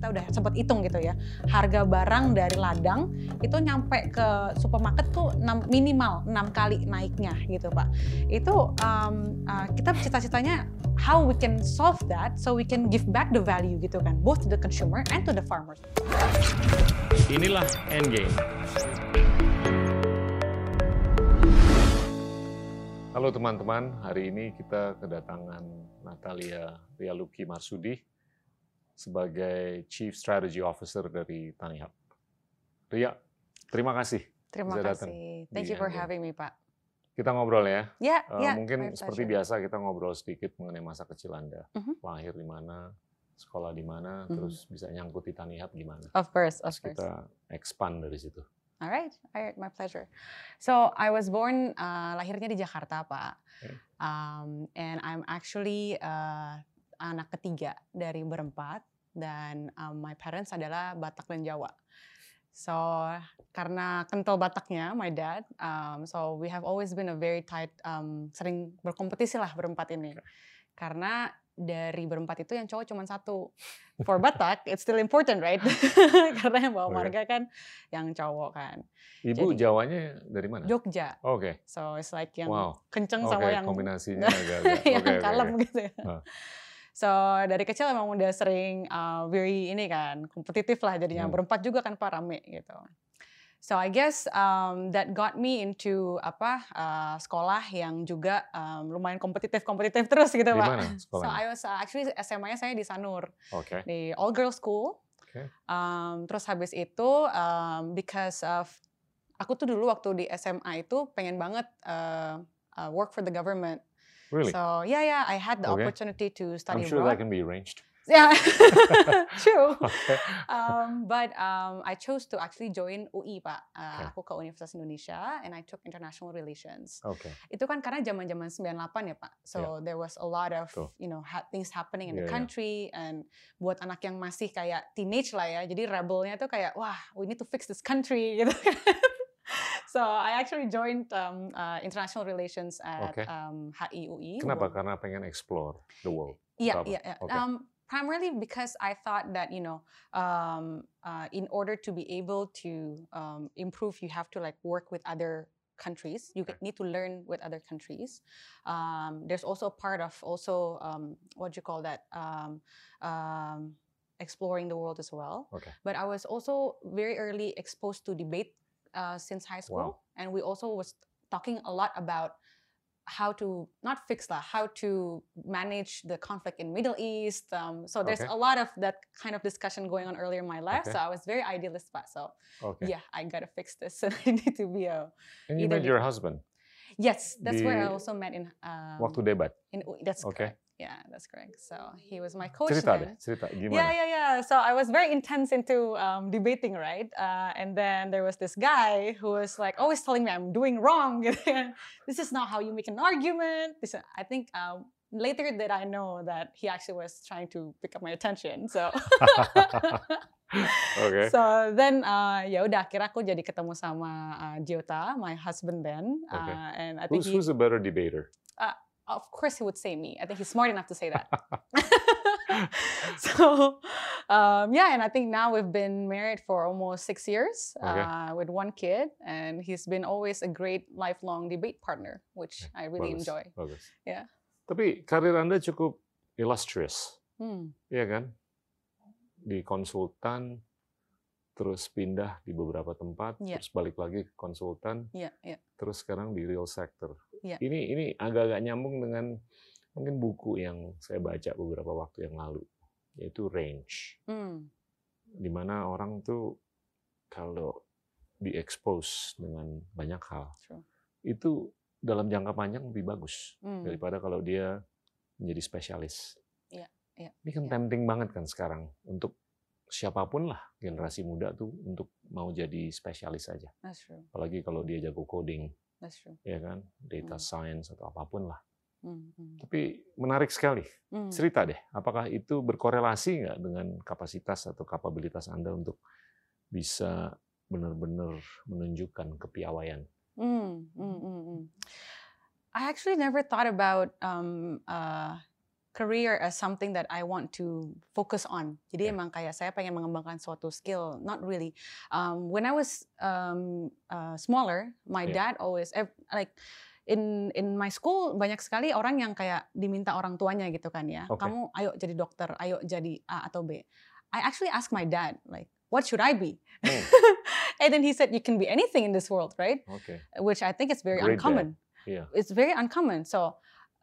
kita udah sempat hitung gitu ya. Harga barang dari ladang itu nyampe ke supermarket tuh 6, minimal enam kali naiknya gitu pak. Itu um, uh, kita cita-citanya how we can solve that so we can give back the value gitu kan both to the consumer and to the farmers inilah endgame. Halo teman-teman, hari ini kita kedatangan Natalia Rialuki Marsudi sebagai Chief Strategy Officer dari Tanihub. Ria, terima kasih. Terima kasih. Thank you for having me, Pak. Kita ngobrol ya. Ya, uh, ya. Mungkin seperti biasa kita ngobrol sedikit mengenai masa kecil Anda. Mhm. -huh. Lahir di mana, sekolah di mana, mhm. -huh. terus bisa nyangkut di Tanihub gimana. Of course, of terus course. Kita expand dari situ. All right, all right, my pleasure. So I was born uh, lahirnya di Jakarta, Pak. Okay. Um, and I'm actually uh, anak ketiga dari berempat dan um, my parents adalah Batak dan Jawa. So karena kental Bataknya, my dad, um, so we have always been a very tight, um, sering berkompetisi lah berempat ini. Karena dari berempat itu yang cowok cuma satu. For Batak, it's still important, right? Karena yang bawa marga kan yang cowok kan. Ibu Jadi, Jawanya dari mana? Jogja. Oke. Okay. So it's like yang wow. kenceng okay, sama yang kombinasinya agak, yang okay, kalem okay. gitu ya. Huh. So dari kecil emang udah sering uh, very ini kan kompetitif lah jadinya hmm. berempat juga kan pak rame gitu. So I guess um, that got me into apa uh, sekolah yang juga um, lumayan kompetitif kompetitif terus gitu pak. So I was uh, actually SMA-nya saya di Sanur okay. di all girls school. Okay. Um, terus habis itu um, because of aku tuh dulu waktu di SMA itu pengen banget uh, uh, work for the government. Really? So yeah, yeah, I had the okay. opportunity to study I'm sure abroad. that can be arranged. Yeah, true. Um, but um, I chose to actually join UI, Pak. Uh, okay. Aku ke Universitas Indonesia and I took international relations. Okay. Itu kan karena zaman-zaman 98 ya, Pak. So yeah. there was a lot of, Tuh. you know, ha things happening in yeah, the country yeah. and buat anak yang masih kayak teenage lah ya. Jadi rebelnya tuh kayak, wah, we need to fix this country gitu. So I actually joined um, uh, international relations at okay. um, HIUI. Kenapa? Karena pengen explore the world. Iya, iya, iya. Okay. Um, primarily because I thought that you know, um, uh, in order to be able to um, improve, you have to like work with other countries. You need to learn with other countries. Um, there's also a part of also um, what you call that um, um, exploring the world as well. Okay. But I was also very early exposed to debate uh, since high school, wow. and we also was talking a lot about how to not fix that, how to manage the conflict in Middle East. Um, so there's okay. a lot of that kind of discussion going on earlier in my life. Okay. So I was very idealist, but so okay. yeah, I gotta fix this. So I need to be a. And you met your husband. Yes, that's where I also met in. Um, waktu debat. In that's okay. Correct. Yeah, that's correct. So he was my coach. Cerita then. deh, cerita gimana? Yeah, yeah, yeah. So I was very intense into um, debating, right? Uh, and then there was this guy who was like always telling me I'm doing wrong. this is not how you make an argument. This, I think um, later that I know that he actually was trying to pick up my attention. So. okay. So then uh, ya udah akhirnya aku jadi ketemu sama uh, Jyota, my husband then. Okay. Uh, and I think who's, he, who's a better debater? Uh, of course he would say me. I think he's smart enough to say that. so um, yeah, and I think now we've been married for almost six years okay. uh, with one kid, and he's been always a great lifelong debate partner, which I really bagus, enjoy. Bagus. Yeah. Tapi karir anda cukup illustrious, hmm. iya kan? Di konsultan, terus pindah di beberapa tempat, yeah. terus balik lagi ke konsultan, yeah, yeah. terus sekarang di real sector. Yeah. Ini ini agak-agak nyambung dengan mungkin buku yang saya baca beberapa waktu yang lalu, yaitu Range, mm. di mana orang tuh kalau diekspos dengan banyak hal, True. itu dalam jangka panjang lebih bagus mm. daripada kalau dia menjadi spesialis. Yeah, yeah, ini kan yeah. tempting banget kan sekarang untuk siapa pun lah generasi muda tuh untuk mau jadi spesialis saja. Apalagi kalau dia jago coding, That's true. ya kan, data hmm. science atau apa pun lah. Hmm, hmm. Tapi menarik sekali. Hmm. Cerita deh, apakah itu berkorelasi nggak dengan kapasitas atau kapabilitas Anda untuk bisa benar-benar menunjukkan kepiawaian? Hmm, hmm, hmm, hmm. I actually never thought about um, uh, career as something that I want to focus on. Jadi Yeah. emang kayak saya pengen mengembangkan suatu skill, not really. Um, when I was um, uh, smaller, my Yeah. dad always like in in my school banyak sekali orang yang kayak diminta orang tuanya gitu kan ya. Oke. Kamu ayo jadi dokter, ayo jadi A atau B. I actually asked my dad like, what should I be? Hmm. and then he said, you can be anything in this world, right? Oke. Which I think is very Great dad. uncommon. Iya. It's very uncommon. So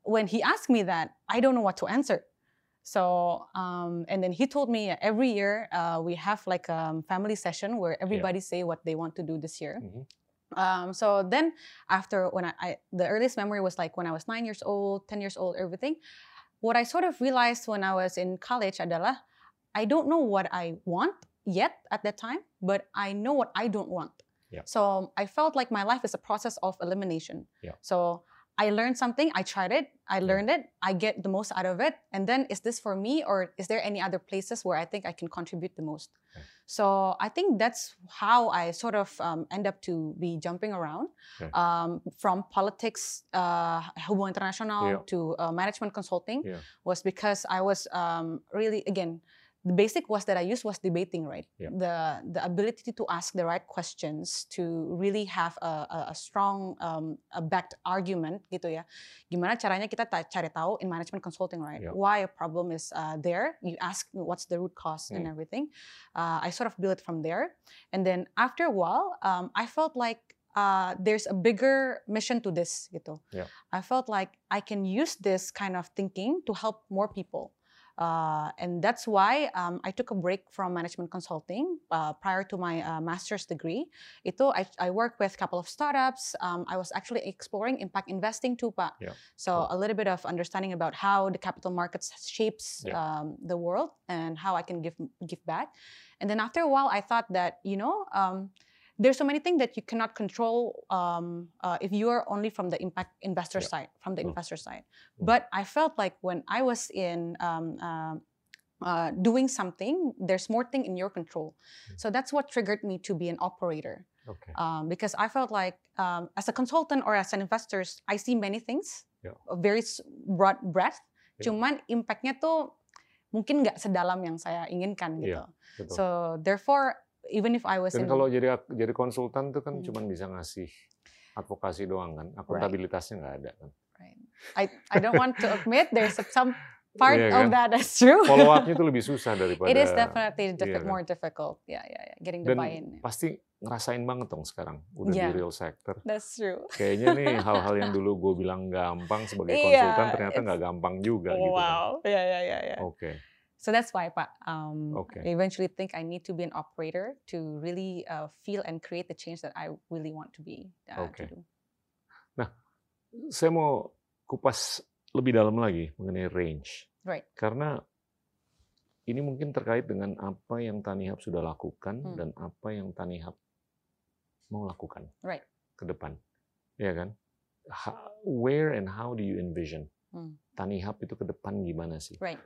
when he asked me that, I don't know what to answer. So um, and then he told me every year uh, we have like a family session where everybody say what they want to do this year. Mhm. Um, so then after when I, I the earliest memory was like when I was nine years old, ten years old, everything. What I sort of realized when I was in college adalah I don't know what I want yet at that time, but I know what I don't want. Yeah. So I felt like my life is a process of elimination. Yeah. So I learned something, I tried it, I learned it, I get the most out of it, and then is this for me or is there any other places where I think I can contribute the most? Okay. So I think that's how I sort of um, end up to be jumping around Okay. um, from politics, uh, hubungan internasional Yeah. to uh, management consulting Yeah. was because I was um, really again the basic was that I used was debating, right? Yeah. The the ability to ask the right questions to really have a, a, a strong um, a backed argument gitu ya. Gimana caranya kita ta- cari tahu in management consulting, right? Yeah. Why a problem is uh, there? You ask what's the root cause and Mm. everything. Uh, I sort of built from there, and then after a while, um, I felt like. Uh, there's a bigger mission to this gitu. Yeah. I felt like I can use this kind of thinking to help more people. Uh, and that's why um, I took a break from management consulting uh, prior to my uh, master's degree. Itu I, I worked with a couple of startups. Um, I was actually exploring impact investing too, Pak. Yeah. So Cool. a little bit of understanding about how the capital markets shapes Yeah. um, the world and how I can give give back. And then after a while, I thought that you know. There's so many things that you cannot control um, uh, if you are only from the impact investor Yeah. side, from the Mm. investor side. Mm. But I felt like when I was in um, uh, uh, doing something, there's more thing in your control. Mm. So that's what triggered me to be an operator Oke. um, because I felt like um, as a consultant or as an investor, I see many things, Yeah. a very broad breadth. Yeah. Cuman impactnya tuh mungkin nggak sedalam yang saya inginkan gitu. Betul. So therefore, even if I was Dan in kalau jadi jadi konsultan tuh kan Hmm. cuman bisa ngasih advokasi doang kan, akuntabilitasnya nggak ada kan. Right. I I don't want to admit there's some part of kan? that that's true. Follow up-nya tuh lebih susah daripada It is definitely diffi- iya kan? more difficult. Yeah, yeah, yeah. Getting the buy-in. pasti ngerasain banget dong sekarang udah Iya. di real sector. That's true. Kayaknya nih hal-hal yang dulu gue bilang gampang sebagai Iya, konsultan ternyata nggak gampang juga gitu kan. wow. Yeah, yeah, yeah, yeah. So that's why, Pak, um, Okay. I eventually think I need to be an operator to really uh, feel and create the change that I really want to be. Uh, Okay. To do. Saya mau kupas lebih dalam lagi mengenai range. Right. Karena ini mungkin terkait dengan apa yang Tanihub sudah lakukan Hmm. dan apa yang Tanihub mau lakukan Right. ke depan. Ya kan? Ha- where and how do you envision Hmm. Tanihub itu ke depan gimana sih? Right.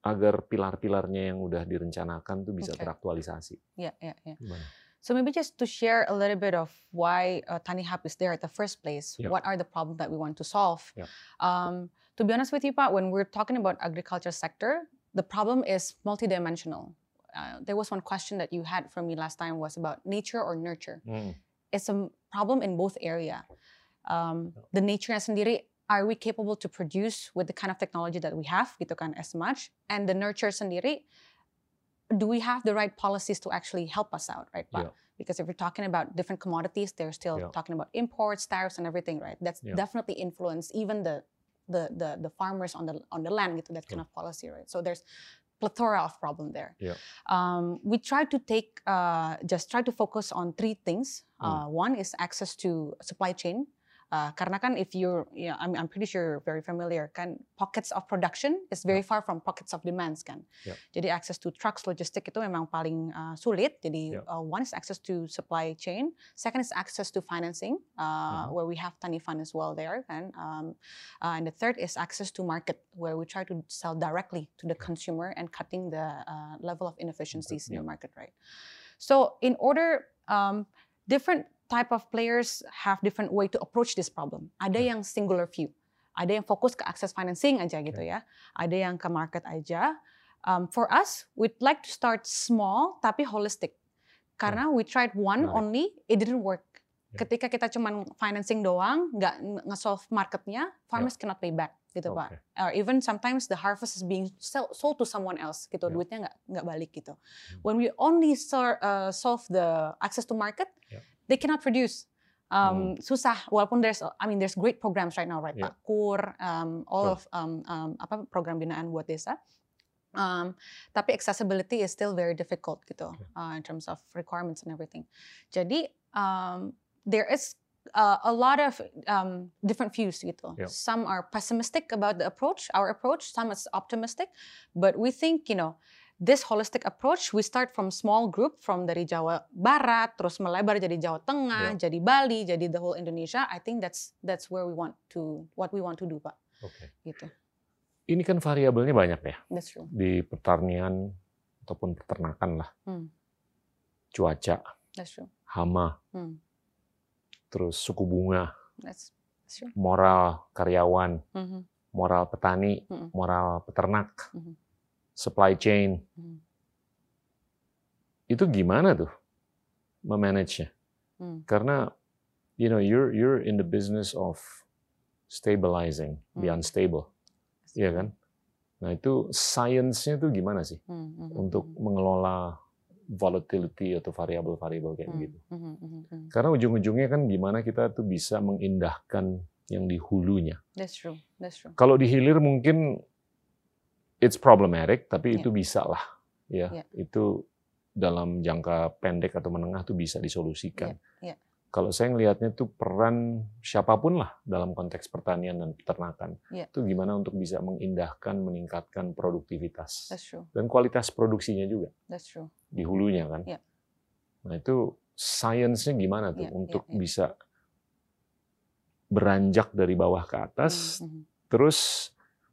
Agar pilar-pilarnya yang udah direncanakan tuh bisa Okay. teraktualisasi. Yeah, yeah, yeah. Gimana? So maybe just to share a little bit of why uh, Tani Hub is there at the first place. Yeah. What are the problems that we want to solve? Yeah. Um, to be honest with you, Pat, when we're talking about agriculture sector, the problem is multidimensional. Uh, there was one question that you had for me last time was about nature or nurture. Hmm, It's a problem in both area. Um, the nature sendiri, are we capable to produce with the kind of technology that we have, gitu kan, as much? And the nurture sendiri, do we have the right policies to actually help us out, right? Pak? Yeah. Because if we're talking about different commodities, they're still Yeah. talking about imports, tariffs, and everything, right? That's Yeah. definitely influence even the, the the the farmers on the on the land, gitu, that kind of policy, right? So there's plethora of problem there. Yeah. Um, we try to take uh, just try to focus on three things. Hmm. Uh, one is access to supply chain. Uh, karena kan if you're, yeah, I'm, I'm pretty sure you're very familiar kan pockets of production is very far from pockets of demands kan. Yeah. Jadi access to trucks, logistik itu memang paling uh, sulit. Jadi Yeah. uh, one is access to supply chain. Second is access to financing, uh, where we have Tani Fund as well there kan. Um, uh, and the third is access to market, where we try to sell directly to the consumer and cutting the uh, level of inefficiencies in the market, right? So in order, um, different type of players have different way to approach this problem. Ada Yeah. yang singular view. Ada yang fokus ke access financing aja gitu ya. Ada yang ke market aja. Um, for us, we'd like to start small tapi holistic. Karena we tried one only, it didn't work. Ketika kita cuman financing doang, nggak nge- nge-solve marketnya, farmers cannot pay back gitu pak. Oke. Or even sometimes the harvest is being sell- sold to someone else gitu, Ya. duitnya nggak nggak balik gitu. Hmm. When we only uh, solve the access to market, Ya. They cannot produce. Um, Susah, walaupun there's, I mean there's great programs right now, right Ya. Pak Kur, um, all Betul. of um, um, apa program binaan buat desa. Um, tapi accessibility is still very difficult gitu Oke. uh, in terms of requirements and everything. Jadi um, there is uh, a lot of um, different views gitu. Yeah. Some are pessimistic about the approach, our approach. Some is optimistic, but we think you know this holistic approach. We start from small group from dari Jawa Barat, terus melebar jadi Jawa Tengah, jadi Bali, jadi the whole Indonesia. I think that's that's where we want to what we want to do pak. Oke. Gitu. Ini kan variabelnya banyak ya That's true. di pertanian ataupun peternakan lah. Hmm. Cuaca, That's true. hama, Hmm. terus suku bunga, That's, that's true. moral karyawan, Mhm. moral petani, Mm-mm. moral peternak, Mhm. Supply chain. Mhm. Itu gimana tuh memanage-nya? Hmm. Karena you know you're you're in the business of stabilizing the Hmm. unstable, iya kan? Nah itu science-nya tuh gimana sih Hmm, mhm, untuk mhm. mengelola volatility atau variabel-variabel kayak Hmm, gitu? mhm, mhm, mhm. Karena ujung-ujungnya kan gimana kita tuh bisa mengindahkan yang di hulunya. That's true. That's true. Kalau di hilir mungkin it's problematic, tapi Yeah. itu bisa lah, ya. Yeah. Itu dalam jangka pendek atau menengah tuh bisa disolusikan. Yeah, yeah. Kalau saya ngelihatnya tuh peran siapa pun lah dalam konteks pertanian dan peternakan, Yeah. itu gimana untuk bisa mengindahkan, meningkatkan produktivitas That's true. dan kualitas produksinya juga That's true. di hulunya kan. Yeah. Nah itu sainsnya gimana tuh Yeah, yeah, untuk yeah. bisa beranjak dari bawah ke atas, Mhm, terus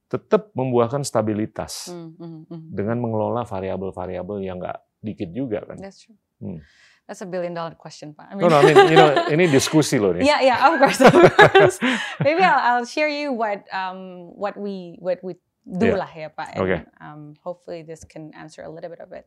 tetap membuahkan stabilitas mhm, mhm. dengan mengelola variabel-variabel yang nggak dikit juga kan. That's true. Hmm. That's a billion dollar question, Pak. I No, no, I mean, you know, ini diskusi loh nih. Yeah, yeah, of course, of course. Maybe I'll, I'll share you what um what we what we do Yeah. lah ya Pak. And, Okay. Um, hopefully this can answer a little bit of it.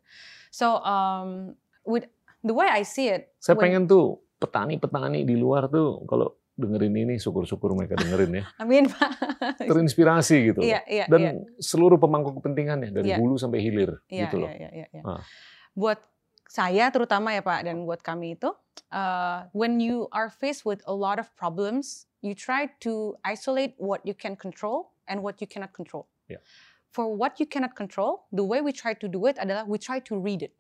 So um with the way I see it, Saya when- pengen tuh petani-petani di luar tuh kalau dengerin ini syukur-syukur mereka dengerin ya, mean Pak. terinspirasi gitu. Iya, iya, Dan iya. seluruh pemangku kepentingannya dari Iya. hulu sampai hilir Iya, gitu loh. iya, iya, iya, iya. Ah. Buat saya terutama ya Pak dan buat kami itu, uh, when you are faced with a lot of problems, you try to isolate what you can control and what you cannot control. Yeah. For what you cannot control, the way we try to do it adalah we try to read it.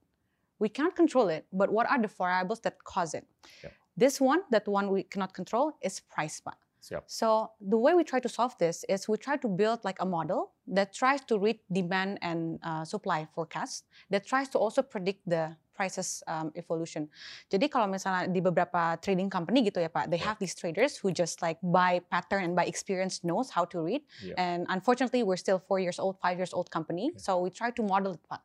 We can't control it, but what are the variables that cause it? Yeah. This one, that one we cannot control is price, Pak. Siap. So the way we try to solve this is we try to build like a model that tries to read demand and uh, supply forecast that tries to also predict the prices um, evolution. Jadi kalau misalnya di beberapa trading company gitu ya Pak, they Yeah. have these traders who just like by pattern and by experience knows how to read. Yeah. And unfortunately, we're still four years old, five years old company, so we try to model it Pak.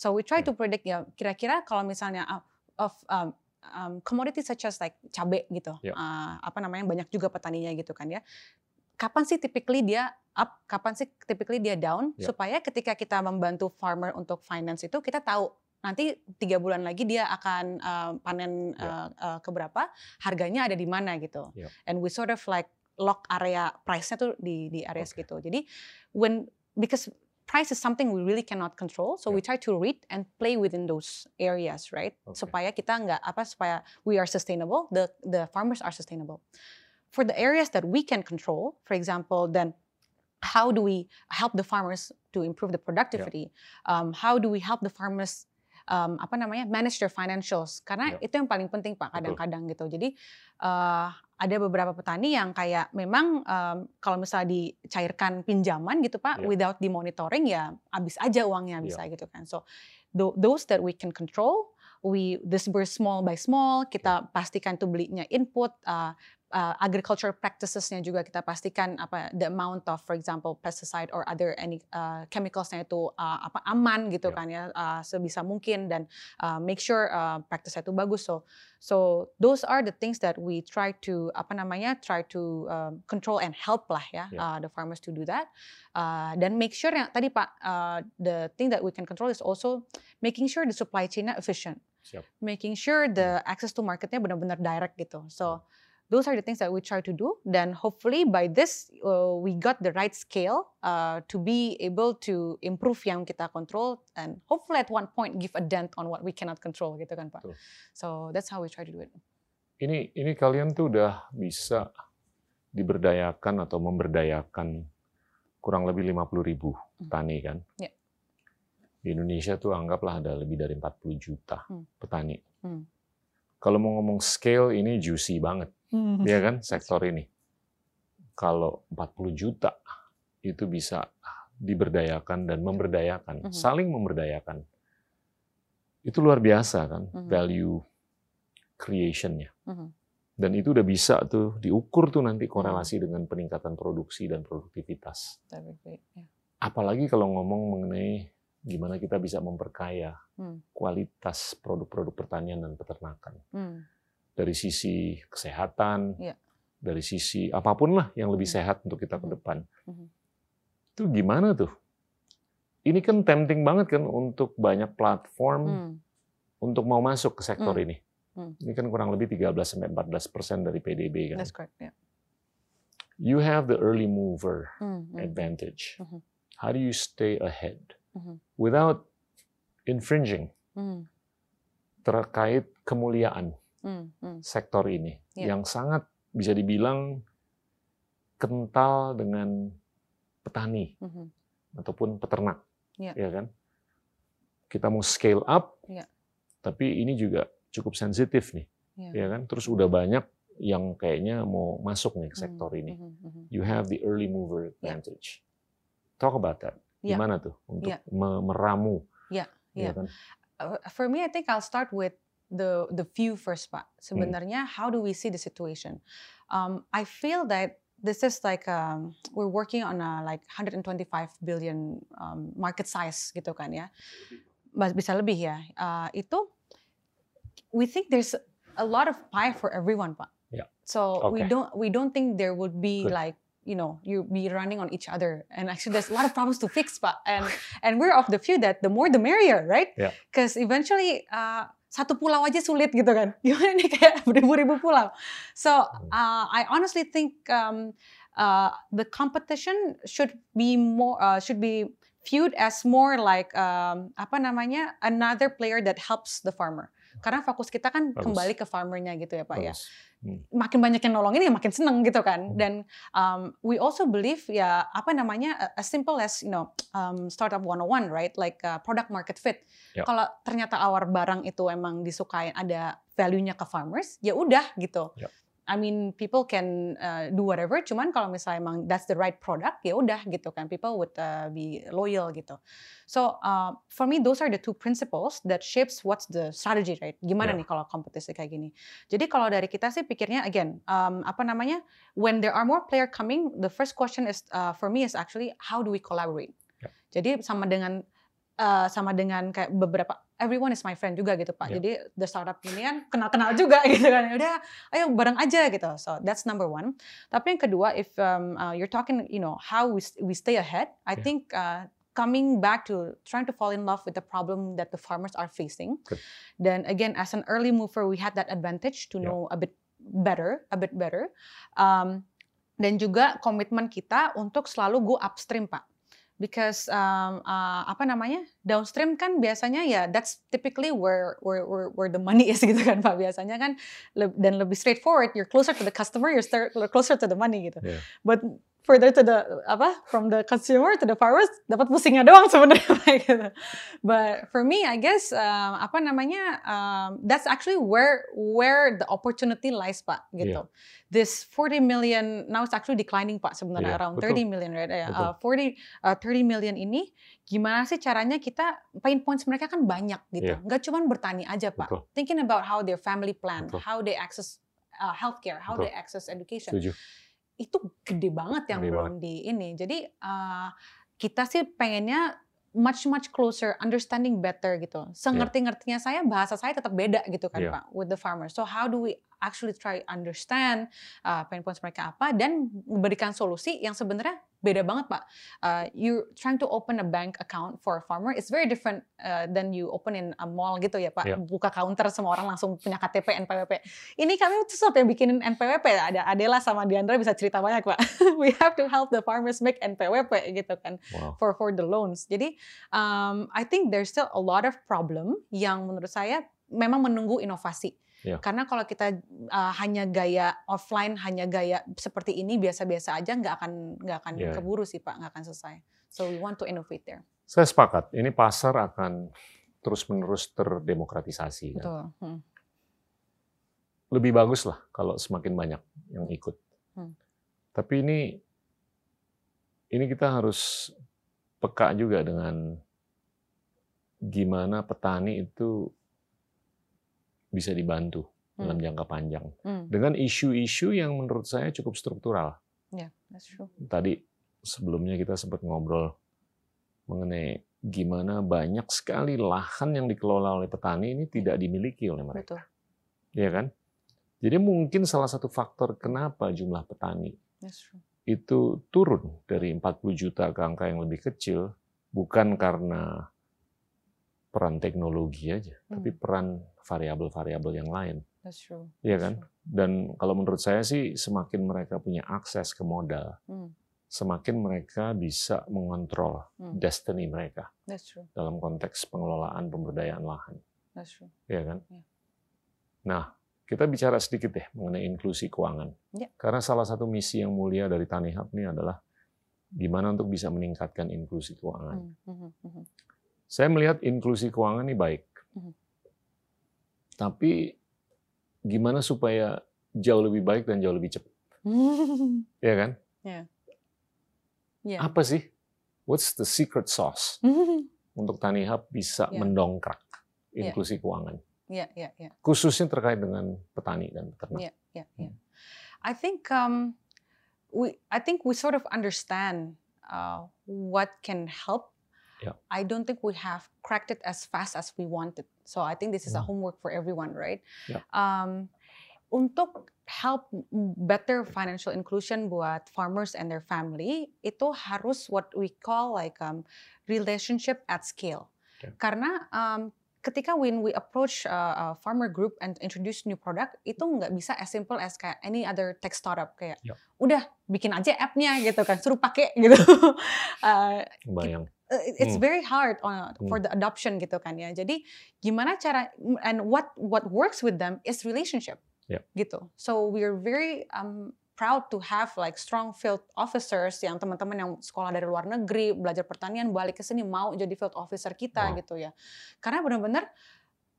So we try to predict ya kira-kira kalau misalnya uh, of um, um, commodities such as like cabe gitu, Yeah. uh, apa namanya banyak juga petaninya gitu kan ya. Kapan sih typically dia up, kapan sih typically dia down, Yeah. supaya ketika kita membantu farmer untuk finance itu kita tahu nanti tiga bulan lagi dia akan uh, panen uh, uh, keberapa, harganya ada di mana gitu. Yeah. And we sort of like lock area price-nya tuh di di area Oke. segitu. Jadi when because price is something we really cannot control, so we try to read and play within those areas, right? Oke. Supaya kita nggak apa supaya we are sustainable, the the farmers are sustainable. For the areas that we can control, for example, then how do we help the farmers to improve the productivity? Um, how do we help the farmers um, apa namanya manage their financials? Karena Ya. itu yang paling penting pak kadang-kadang gitu. Jadi eh, ada beberapa petani yang kayak memang um, kalau misalnya dicairkan pinjaman gitu pak, Ya. without dimonitoring ya habis aja uangnya bisa gitu kan. So tho- those that we can control, we disburse small by small. Kita pastikan tuh belinya input, uh, uh, agriculture practicesnya juga kita pastikan apa the amount of for example pesticide or other any uh, chemicalsnya itu uh, apa aman gitu Ya. kan ya uh, sebisa mungkin dan uh, make sure uh, practice itu bagus so so those are the things that we try to apa namanya try to um, control and help lah ya Ya. uh, the farmers to do that uh, dan make sure yang tadi pak uh, the thing that we can control is also making sure the supply chain-nya efficient Siap. making sure the access to marketnya benar-benar direct gitu so those are the things that we try to do dan hopefully by this uh, we got the right scale uh, to be able to improve yang kita control and hopefully at one point give a dent on what we cannot control gitu kan pak Betul. so that's how we try to do it Ini ini kalian tuh udah bisa diberdayakan atau memberdayakan kurang lebih 50 ribu Hmm. petani kan? Ya. Di Indonesia tuh anggaplah ada lebih dari 40 juta Hmm. petani. Hmm. Kalau mau ngomong scale ini juicy banget, ya kan sektor ini. Kalau 40 juta itu bisa diberdayakan dan memberdayakan, Mhm. saling memberdayakan. Itu luar biasa kan Mhm. value creation-nya. Mhm. Dan itu udah bisa tuh diukur tuh nanti korelasi dengan peningkatan produksi dan produktivitas. Apalagi kalau ngomong mengenai gimana kita bisa memperkaya Hmm. kualitas produk-produk pertanian dan peternakan. Hmm. Dari sisi kesehatan, Iya. dari sisi apa pun lah yang lebih Hmm. sehat untuk kita ke Mhm. depan. Mhm. Itu gimana tuh? Ini kan tempting banget kan untuk banyak platform Hmm. untuk mau masuk ke sektor Hmm. ini. Hmm. Ini kan kurang lebih 13 sampai 14 persen dari PDB kan. That's correct. Yeah. You have the early mover Hmm. Hmm. advantage. Mhm. How do you stay ahead Mhm. without infringing Hmm. terkait kemuliaan Hmm. Hmm. sektor ini Iya. yang sangat bisa dibilang kental dengan petani Mhm. ataupun peternak, Iya. ya kan? Kita mau scale up, Iya. tapi ini juga cukup sensitif nih, Yeah. ya kan? Terus udah banyak yang kayaknya mau masuk nih ke sektor Mhm. ini. Mhm. You have the early mover advantage. Talk about that. Iya. Gimana tuh untuk Iya. me- meramu? Iya, ya iya. kan? Uh, for me, I think I'll start with the the view first, Pak. Hmm. Sebenarnya, how do we see the situation? Um, I feel that this is like um, we're working on a like 125 billion um, market size gitu kan ya, bisa lebih ya. Uh, itu we think there's a lot of pie for everyone, Pak. Yeah. So we don't we don't think there would be Good. like you know you be running on each other and actually there's a lot of problems to fix pak and and we're of the view that the more the merrier right Yeah. because eventually uh, satu pulau aja sulit gitu kan. Gimana nih kayak beribu-ribu pulau. So uh, I honestly think um, uh, the competition should be more uh, should be viewed as more like um, apa namanya another player that helps the farmer karena fokus kita kan Bagus. kembali ke farmernya gitu ya pak ya Bagus. makin banyak yang nolongin ya makin seneng gitu kan Hmm. dan um, we also believe ya apa namanya a- as simple as you know um, startup 101 right like uh, product market fit Ya. kalau ternyata awar barang itu emang disukain ada value-nya ke farmers ya udah gitu Ya. I mean people can uh, do whatever. Cuman kalau misalnya emang that's the right product ya udah gitu kan. People would uh, be loyal gitu. So uh, for me those are the two principles that shapes what's the strategy right? Gimana Ya. nih kalau kompetisi kayak gini? Jadi kalau dari kita sih pikirnya again um, apa namanya when there are more player coming the first question is uh, for me is actually how do we collaborate? Ya. jadi sama dengan uh, sama dengan kayak beberapa everyone is my friend juga gitu pak Ya. jadi the startup ini kan kenal-kenal juga gitu kan udah ayo bareng aja gitu so that's number one tapi yang kedua if um, uh, you're talking you know how we, we stay ahead I Ya. think uh, coming back to trying to fall in love with the problem that the farmers are facing Good. then again as an early mover we had that advantage to Yeah. know a bit better a bit better um, dan juga komitmen kita untuk selalu go upstream pak because um, uh, apa namanya downstream kan biasanya ya that's typically where where where, where the money is gitu kan pak biasanya kan le- dan lebih straightforward you're closer to the customer you're closer to the money gitu Yeah. but further to the apa from the consumer to the farmers dapat pusingnya doang sebenarnya gitu. But for me, I guess um, apa namanya um, that's actually where where the opportunity lies Pak gitu. This 40 million now it's actually declining Pak sebenarnya Iya, around betul. 30 million right? Betul. uh, 40 uh, 30 million ini gimana sih caranya kita pain points mereka kan banyak gitu. Iya. Nggak cuma bertani aja Pak. Betul. Thinking about how their family plan, Betul. how they access uh, healthcare, how Betul. they access education. Setuju. Itu gede banget yang Gede belum di ini. Jadi uh, kita sih pengennya much much closer, understanding better gitu. Sengerti-ngertinya saya bahasa saya tetap beda gitu kan Iya. Pak with the farmers. So how do we actually try understand uh, pain points mereka apa dan memberikan solusi yang sebenarnya beda banget Pak. Uh, you trying to open a bank account for a farmer is very different uh, than you open in a mall gitu ya Pak. Iya. Buka counter semua orang langsung punya KTP NPWP. Ini kami tuh sampai bikinin NPWP ada Adela sama Diandra bisa cerita banyak Pak. We have to help the farmers make NPWP gitu kan Wow. for for the loans. Jadi um, I think there's still a lot of problem yang menurut saya memang menunggu inovasi. Iya. Karena kalau kita uh, hanya gaya offline, hanya gaya seperti ini biasa-biasa aja nggak akan nggak akan Iya. keburu sih pak, nggak akan selesai. So we want to innovate there. Saya sepakat. Ini pasar akan terus-menerus terdemokratisasi. kan. Betul. Hmm. Lebih bagus lah kalau semakin banyak yang ikut. Hmm. Tapi ini ini kita harus peka juga dengan gimana petani itu bisa dibantu dalam Hmm. jangka panjang Hmm. dengan isu-isu yang menurut saya cukup struktural. Yeah, that's true. Tadi sebelumnya kita sempat ngobrol mengenai gimana banyak sekali lahan yang dikelola oleh petani ini tidak dimiliki oleh mereka, Betul. ya kan? Jadi mungkin salah satu faktor kenapa jumlah petani That's true. itu turun dari 40 juta ke angka yang lebih kecil bukan karena peran teknologi aja, tapi Hmm. peran variabel-variabel yang lain, That's true. Iya kan? true. Dan kalau menurut saya sih semakin mereka punya akses ke modal, Hmm. semakin mereka bisa mengontrol Hmm. destiny mereka That's true. dalam konteks pengelolaan pemberdayaan lahan, That's true. ya kan? Iya. Nah, kita bicara sedikit deh mengenai inklusi keuangan. Iya. Karena salah satu misi yang mulia dari Tanihub ini adalah gimana untuk bisa meningkatkan inklusi keuangan. Hmm. Hmm. Hmm. Saya melihat inklusi keuangan ini baik. Mhm. Tapi gimana supaya jauh lebih baik dan jauh lebih cepat, Hmm. ya kan? Yeah. Apa sih? What's the secret sauce Hmm. untuk Tanihub bisa Iya. mendongkrak Iya. inklusi keuangan, Yeah. Yeah. Yeah. khususnya terkait dengan petani dan peternak. Yeah, yeah, yeah. I think um, we, I think we sort of understand uh, what can help. Yeah. I don't think we have cracked it as fast as we wanted. So I think this is a Hmm. homework for everyone, right? Yeah. Um, untuk help better financial inclusion buat farmers and their family itu harus what we call like um, relationship at scale. Okay. Karena um, ketika when we approach uh, a farmer group and introduce new product itu nggak bisa as simple as kayak any other tech startup kayak Yep. udah bikin aja app-nya gitu kan suruh pakai gitu. Uh, Bayang. Uh, it- it's Hmm. very hard on, for the adoption gitu kan ya. Jadi gimana cara and what what works with them is relationship Yeah. gitu. So we're very um, proud to have like strong field officers yang teman-teman yang sekolah dari luar negeri belajar pertanian balik ke sini mau jadi field officer kita Wow. gitu ya. Karena benar-benar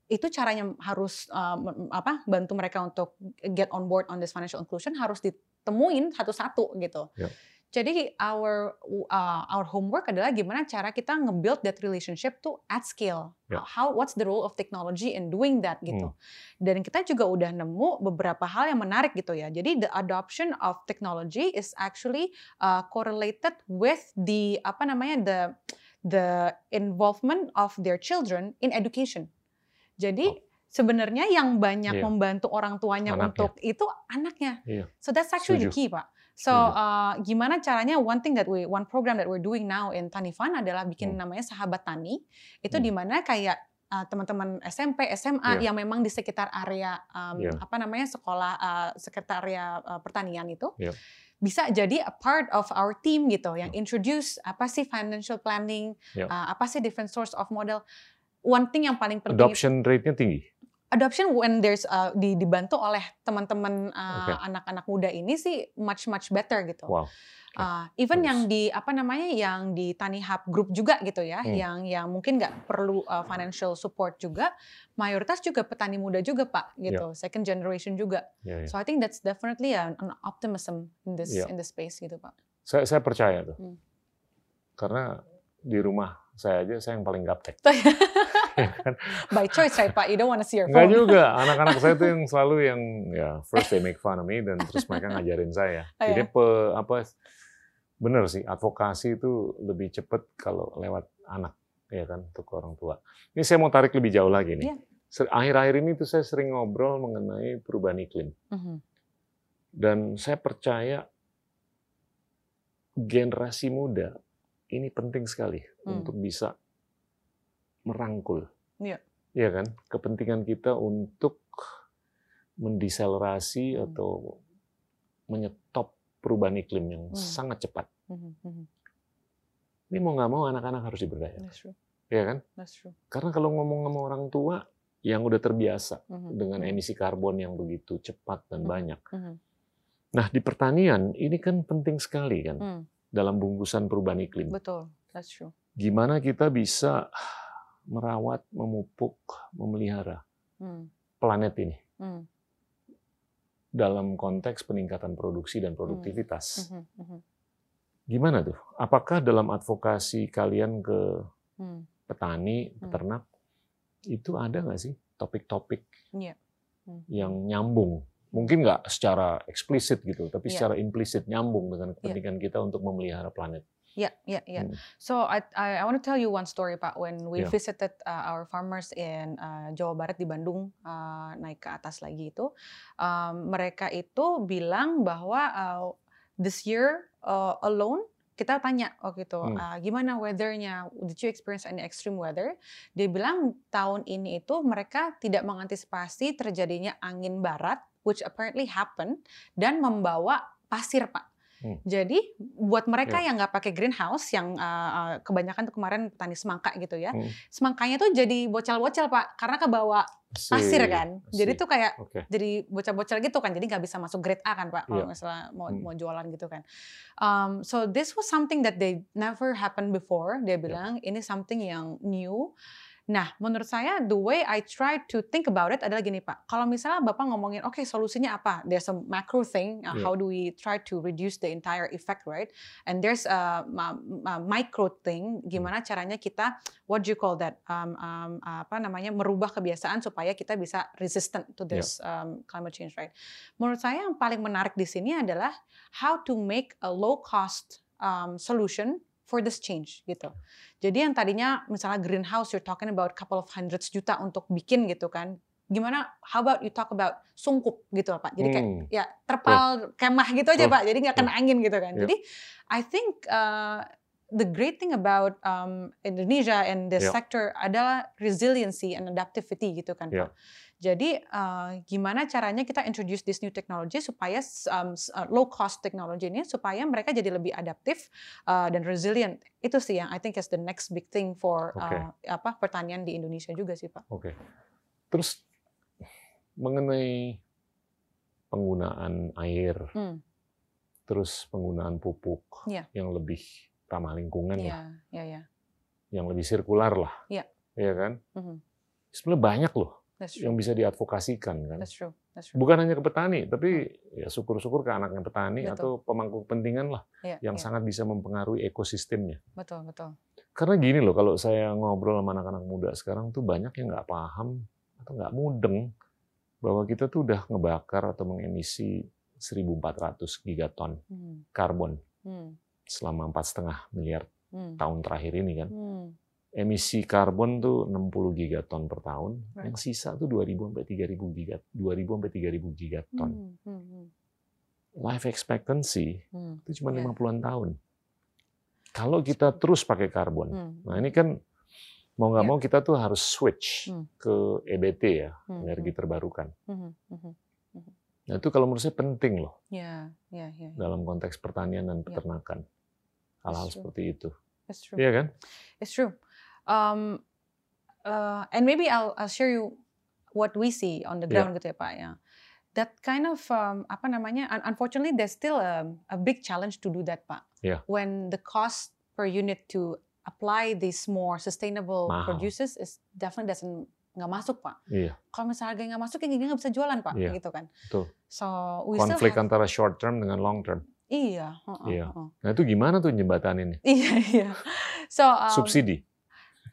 itu caranya harus um, apa bantu mereka untuk get on board on this financial inclusion harus ditemuin satu-satu gitu. Yep. Jadi our uh, our homework adalah gimana cara kita nge-build that relationship tuh at scale. Yep. How what's the role of technology in doing that gitu. Dan kita juga udah nemu beberapa hal yang menarik gitu ya. Jadi the adoption of technology is actually uh, correlated with the apa namanya the the involvement of their children in education. Jadi Oh. sebenarnya yang banyak Iya. membantu orang tuanya Anaknya. untuk itu anaknya. Iya. So that's actually the Setuju. key, Pak. So uh, gimana caranya one thing that we one program that we're doing now in Tanifan adalah bikin Hmm. namanya Sahabat Tani. Itu Hmm. di mana kayak uh, teman-teman SMP, SMA Iya. yang memang di sekitar area um, Iya. apa namanya sekolah uh, sekitar area uh, pertanian itu Iya. bisa jadi a part of our team gitu yang Hmm. introduce apa sih financial planning, Iya. uh, apa sih different source of model. One thing yang paling penting Adoption rate-nya tinggi. Adoption when there's uh, di, dibantu oleh teman-teman uh, Oke. anak-anak muda ini sih much much better gitu. Wow. Uh, even yang di apa namanya yang di Tani Hub Group juga gitu ya, Hmm. yang yang mungkin nggak perlu uh, financial support juga, mayoritas juga petani muda juga pak gitu, second generation juga. Ya, ya. So I think that's definitely an, an optimism in this Iya. in this space gitu pak. Saya, saya percaya tuh. Hmm. Karena di rumah saya aja saya yang paling gaptek. kan? By choice, right, Pak? You don't want to see your Enggak phone. juga. Anak-anak saya tuh yang selalu yang ya first they make fun of me dan terus mereka ngajarin saya. Oh, Jadi ya? pe, apa bener sih advokasi itu lebih cepet kalau lewat anak ya kan untuk orang tua. Ini saya mau tarik lebih jauh lagi nih. Iya. Ser- Akhir-akhir ini tuh saya sering ngobrol mengenai perubahan iklim Mhm. dan saya percaya generasi muda ini penting sekali Hmm. untuk bisa merangkul. Iya. Iya kan? Kepentingan kita untuk mendeselerasi Hmm. atau menyetop perubahan iklim yang Hmm. sangat cepat. Mhm, mhm. Ini mau nggak mau anak-anak harus diberdayakan. That's true. Iya kan? That's true. Karena kalau ngomong sama orang tua yang udah terbiasa Mhm, dengan mhm, emisi karbon yang begitu cepat dan Hmm. banyak. mhm, Nah, di pertanian ini kan penting sekali kan mhm. dalam bungkusan perubahan iklim. Betul. That's true. Gimana kita bisa merawat, memupuk, memelihara Mhm, planet ini mhm, dalam konteks peningkatan produksi dan produktivitas. mhm, mhm, Gimana tuh? Apakah dalam advokasi kalian ke mhm. petani, Hmm. peternak, itu ada nggak sih topik-topik Iya. Hmm. yang nyambung? Mungkin nggak secara eksplisit gitu, tapi Iya. secara implisit nyambung dengan kepentingan kita untuk memelihara planet. Yeah, yeah, yeah. Hmm. So I I, I want to tell you one story, Pak. When we Yeah. visited uh, our farmers in uh, Jawa Barat di Bandung, uh, naik ke atas lagi itu, um, mereka itu bilang bahwa uh, this year uh, alone kita tanya waktu itu Hmm. uh, gimana weathernya, did you experience any extreme weather? Dia bilang tahun ini itu mereka tidak mengantisipasi terjadinya angin barat, which apparently happened dan membawa pasir, Pak. Hmm. Jadi buat mereka Ya. yang nggak pakai greenhouse, yang uh, kebanyakan tuh kemarin petani semangka gitu ya, Hmm. semangkanya tuh jadi bocel-bocel pak, karena kebawa pasir kan. Jadi sih. tuh kayak Oke. jadi bocel-bocel gitu kan, jadi nggak bisa masuk grade A kan pak, kalau Iya. misalnya mau Hmm. mau jualan gitu kan. Um, so this was something that they never happened before. Dia Iya. bilang ini something yang new. Nah, menurut saya the way I try to think about it adalah gini Pak. Kalau misalnya Bapak ngomongin, oke solusinya apa? There's a macro thing. uh. How do we try to reduce the entire effect, right? And there's a, ma- ma- micro thing. Gimana caranya kita, what do you call that? Um, um, apa namanya? Merubah kebiasaan supaya kita bisa resistant to this um, climate change, right? Menurut saya yang paling menarik di sini adalah how to make a low cost um, solution for this change gitu. Jadi yang tadinya misalnya greenhouse you're talking about couple of hundreds juta untuk bikin gitu kan. Gimana how about you talk about sungkup gitu Pak. Jadi kayak Hmm. ya terpal kemah gitu aja. Pak. Jadi nggak kena angin gitu kan. Iya. Jadi I think uh, the great thing about um, Indonesia and this Iya. sector adalah resiliency and adaptivity gitu kan Iya. Pak. Jadi uh, gimana caranya kita introduce this new technology supaya um, uh, low cost technology ini supaya mereka jadi lebih adaptif uh, dan resilient. Itu sih yang I think is the next big thing for Oke. uh, apa pertanian di Indonesia juga sih Pak. Oke. Terus mengenai penggunaan air, Hmm. terus penggunaan pupuk Iya. yang lebih ramah lingkungan lah, Iya, iya, iya. yang lebih sirkular lah, Iya. Iya kan? Mhm. Sebenarnya banyak loh. Yang bisa diadvokasikan kan. That's true. That's true. Bukan hanya ke petani, tapi ya syukur-syukur ke anaknya petani Betul. atau pemangku kepentingan lah Iya, yang iya. sangat bisa mempengaruhi ekosistemnya. betul, betul. Karena gini loh, kalau saya ngobrol sama anak-anak muda sekarang tuh banyak yang nggak paham atau nggak mudeng bahwa kita tuh udah ngebakar atau mengemisi 1.400 gigaton Hmm. karbon Hmm. selama empat setengah miliar Hmm. tahun terakhir ini kan. Hmm. Emisi karbon tuh 60 gigaton per tahun, Right. yang sisa tuh 2.000 sampai 3.000 gigat 2.000 sampai 3.000 gigaton. Hmm. Hmm. Hmm. Life expectancy Hmm. itu cuma Iya. 50-an tahun. Kalau kita terus pakai karbon, Hmm. Nah ini kan mau nggak Iya. mau kita tuh harus switch Hmm. ke EBT ya, Hmm. energi terbarukan. Hmm. Hmm. Nah itu kalau menurut saya penting loh Ya, ya, ya. dalam konteks pertanian dan Iya. peternakan. Hal-hal true. seperti itu. True. Iya kan? It's true. Um, uh, and maybe I'll, I'll share you what we see on the Yeah. ground gitu ya Pak ya. That kind of um, apa namanya? un- Unfortunately, there's still a, a big challenge to do that Pak. Yeah. When the cost per unit to apply these more sustainable Mahal. producers is definitely doesn't nggak masuk Pak. Iya. Kalau misalnya harganya nggak masuk, ya nggak bisa jualan Pak, Iya, gitu kan. betul. So we Konflik have- antara short term dengan long term. Iya. heeh, Iya. heeh. Nah itu gimana tuh jembatan ini? Iya, iya. So um, Subsidi.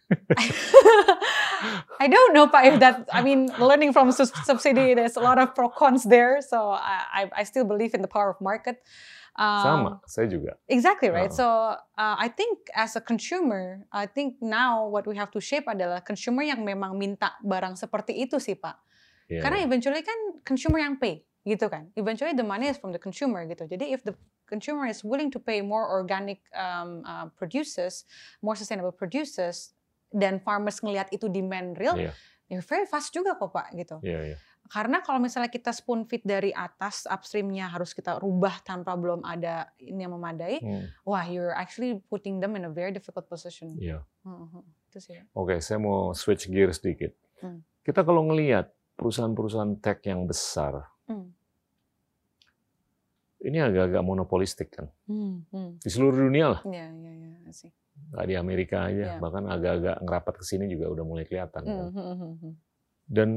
I don't know, Pak, if that, I mean, learning from subsidy, there's a lot of pro cons there. So I, I, still believe in the power of market. Sama, Um, saya juga. Exactly right. Uh. So uh, I think as a consumer, I think now what we have to shape adalah consumer yang memang minta barang seperti itu sih Pak. Iya, Karena eventually kan consumer yang pay gitu kan. Eventually the money is from the consumer gitu. Jadi if the consumer is willing to pay more organic um, uh, producers, more sustainable producers, dan farmers ngelihat itu demand real, Iya. they're very fast juga kok Pak gitu. Iya, iya. Karena kalau misalnya kita spoon feed dari atas, upstreamnya harus kita rubah tanpa belum ada ini yang memadai, Hmm, wah you're actually putting them in a very difficult position. iya. Mhm. Itu sih. Oke, saya mau switch gear sedikit. Hmm. Kita kalau ngelihat perusahaan-perusahaan tech yang besar, Hmm. ini agak-agak monopolistik kan. Hmm. Hmm. Di seluruh dunia lah, Iya, iya, iya, I see. Nggak di Amerika aja, Iya. bahkan agak-agak ngerapat ke sini juga udah mulai kelihatan. kan. Hmm, hmm, hmm, hmm. Dan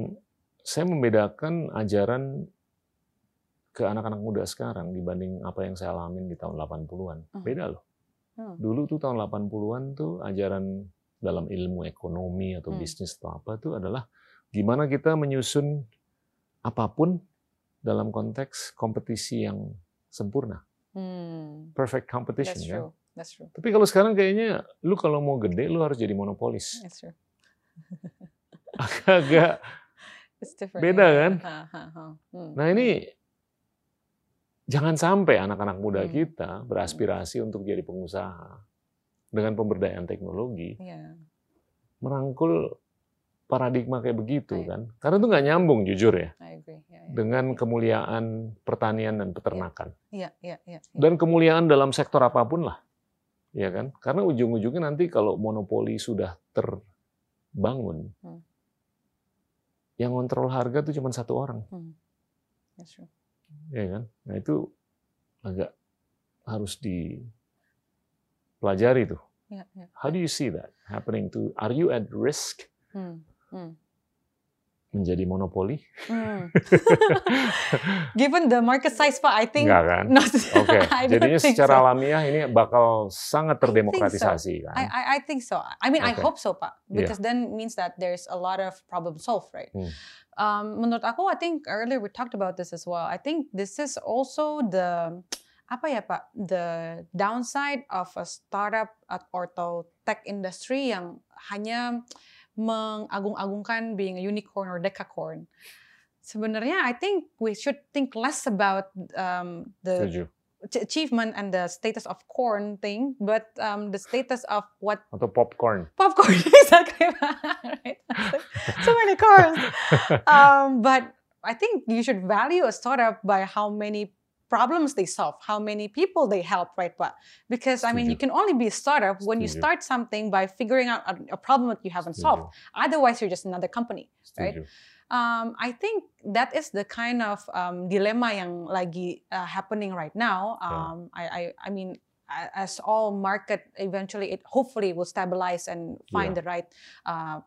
saya membedakan ajaran ke anak-anak muda sekarang dibanding apa yang saya alamin di tahun 80-an. Hmm. Beda loh. Dulu tuh tahun 80-an tuh ajaran dalam ilmu ekonomi atau bisnis atau apa tuh adalah gimana kita menyusun apa pun dalam konteks kompetisi yang sempurna. Perfect competition kan. true. That's true. Tapi kalau sekarang kayaknya lu kalau mau gede lu harus jadi monopolis. That's true. Agak It's different. Beda yeah. kan? Hmm. Nah ini jangan sampai anak-anak muda Hmm. kita beraspirasi untuk jadi pengusaha dengan pemberdayaan teknologi merangkul paradigma kayak begitu kan. Karena itu nggak nyambung jujur ya I agree. Yeah, yeah. dengan kemuliaan pertanian dan peternakan dan kemuliaan dalam sektor apa pun lah, ya kan? Karena ujung-ujungnya nanti kalau monopoli sudah terbangun, Hmm. yang kontrol harga itu cuma satu orang. Hmm. That's true. ya kan? Nah itu agak harus dipelajari tuh. Iya, iya. How do you see that happening to? Are you at risk Hmm. Hmm. Menjadi monopoli? Hmm. Given the market size, Pak, I think Enggak kan? not. Oke, I don't jadinya secara so. alamiah ini bakal sangat I think so. terdemokratisasi I, kan? I I think so. I mean, I Okay. hope so, Pak, Yeah. because then means that there's a lot of problem solved, right? Hmm. Um, menurut aku, I think earlier we talked about this as well. I think this is also the apa ya Pak, the downside of a startup at- atau tech industry yang hanya mengagung-agungkan being a unicorn or decacorn. Sebenarnya, I think we should think less about um, the Setuju. ach- achievement and the status of corn thing, but um, the status of what Atau popcorn. popcorn exactly right. so many corns. Um, but I think you should value a startup by how many problems they solve, how many people they help, right? But because I mean, you can only be a startup when you start something by figuring out a, a problem that you haven't solved. Otherwise, you're just another company. right? Um, I think that is the kind of um, dilemma yang lagi uh, happening right now. Yeah. Um, I, I, I mean, as all market eventually, it hopefully will stabilize and find Yeah. the right uh,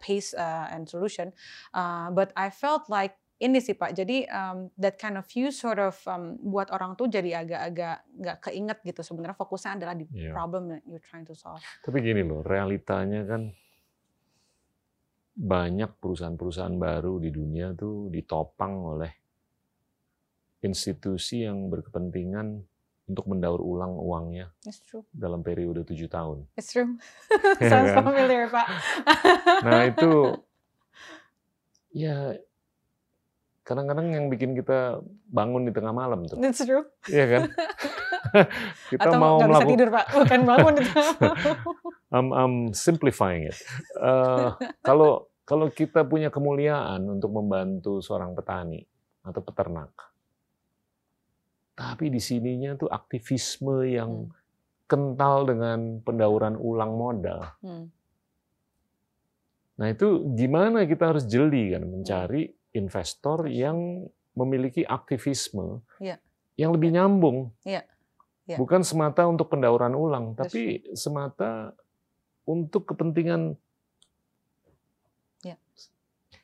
pace uh, and solution. Uh, but I felt like ini sih Pak, jadi um, that kind of view sort of um, buat orang tuh jadi agak-agak nggak keinget gitu. Sebenarnya fokusnya adalah di Iya. problem that you're trying to solve. Tapi gini loh, realitanya kan banyak perusahaan-perusahaan baru di dunia tuh ditopang oleh institusi yang berkepentingan untuk mendaur ulang uangnya It's true. dalam periode tujuh tahun. It's true. Iya Sounds kan? familiar Pak. Nah itu ya kadang-kadang yang bikin kita bangun di tengah malam tuh, That's true. iya kan? kita Atau mau nggak bisa melakukan tidur pak, bukan bangun itu. I'm, I'm simplifying it. Eh, kalau kalau kita punya kemuliaan untuk membantu seorang petani atau peternak, tapi di sininya tuh aktivisme yang kental dengan pendauran ulang modal. Hmm. Nah itu gimana kita harus jeli kan mencari investor yang memiliki aktivisme Iya. yang lebih nyambung. Iya. Iya. Bukan semata untuk pendauran ulang, That's tapi semata untuk kepentingan Iya.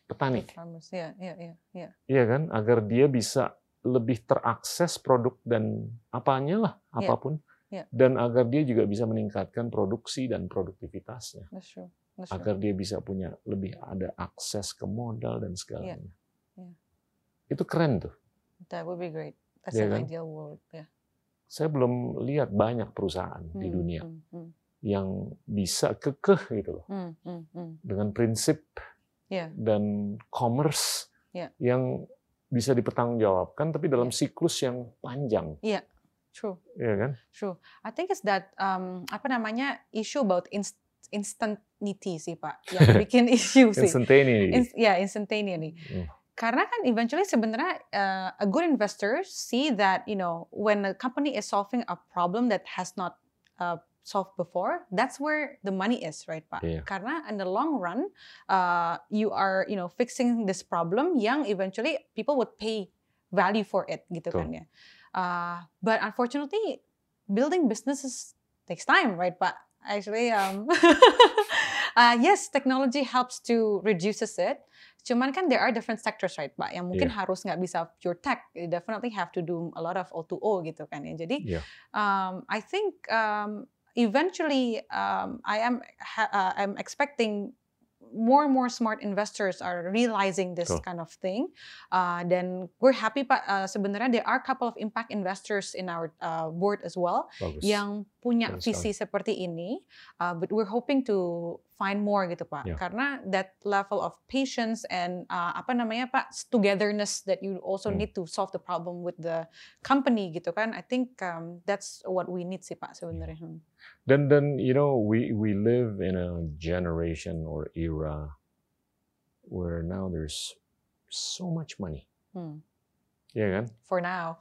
petani. Farmers, ya, ya, ya, ya. Iya kan? Agar dia bisa lebih terakses produk dan apanya lah, Iya. apa pun. Iya. Dan agar dia juga bisa meningkatkan produksi dan produktivitasnya. That's true. Agar dia bisa punya lebih ada akses ke modal dan segalanya. Yeah. Itu keren tuh. That would be great. That's Iya an kan? ideal world. Yeah. Saya belum lihat banyak perusahaan di Hmm, dunia hmm, hmm, yang bisa kekeh gitu loh hmm, hmm, hmm. dengan prinsip Yeah. dan commerce Yeah. yang bisa dipertanggungjawabkan tapi dalam Yeah. siklus yang panjang, True. ya kan? True. I think it's that um, apa namanya issue about inst instantaneity sih Pak yang bikin issue sih. Instantaneous. Ins- ya instantaneously. Hmm. Karena kan eventually sebenarnya uh, a good investor see that you know when a company is solving a problem that has not uh, solved before, that's where the money is, right, Pak? Iya. Karena in the long run, uh, you are you know fixing this problem yang eventually people would pay value for it, gitu Betul. kan ya. Uh, but unfortunately, building businesses takes time, right, Pak? Actually, um, uh, yes, technology helps to reduces it. Cuman kan there are different sectors, right, Pak? Yang mungkin Iya. harus nggak bisa pure tech. You definitely have to do a lot of O2O gitu kan ya. Jadi, Iya. um, I think um, eventually um, I am ha- uh, I'm expecting more and more smart investors are realizing this Betul. kind of thing. Uh, dan we're happy Pak. Uh, sebenarnya there are a couple of impact investors in our uh, board as well Bagus. yang punya Bagus visi seperti ini, uh, but we're hoping to find more gitu Pak, Ya. karena that level of patience and uh, apa namanya Pak togetherness that you also Hmm. need to solve the problem with the company gitu kan, I think um, that's what we need sih Pak sebenarnya. Hmm. Dan dan you know we we live in a generation or era where now there's so much money, Hmm. ya kan? For now,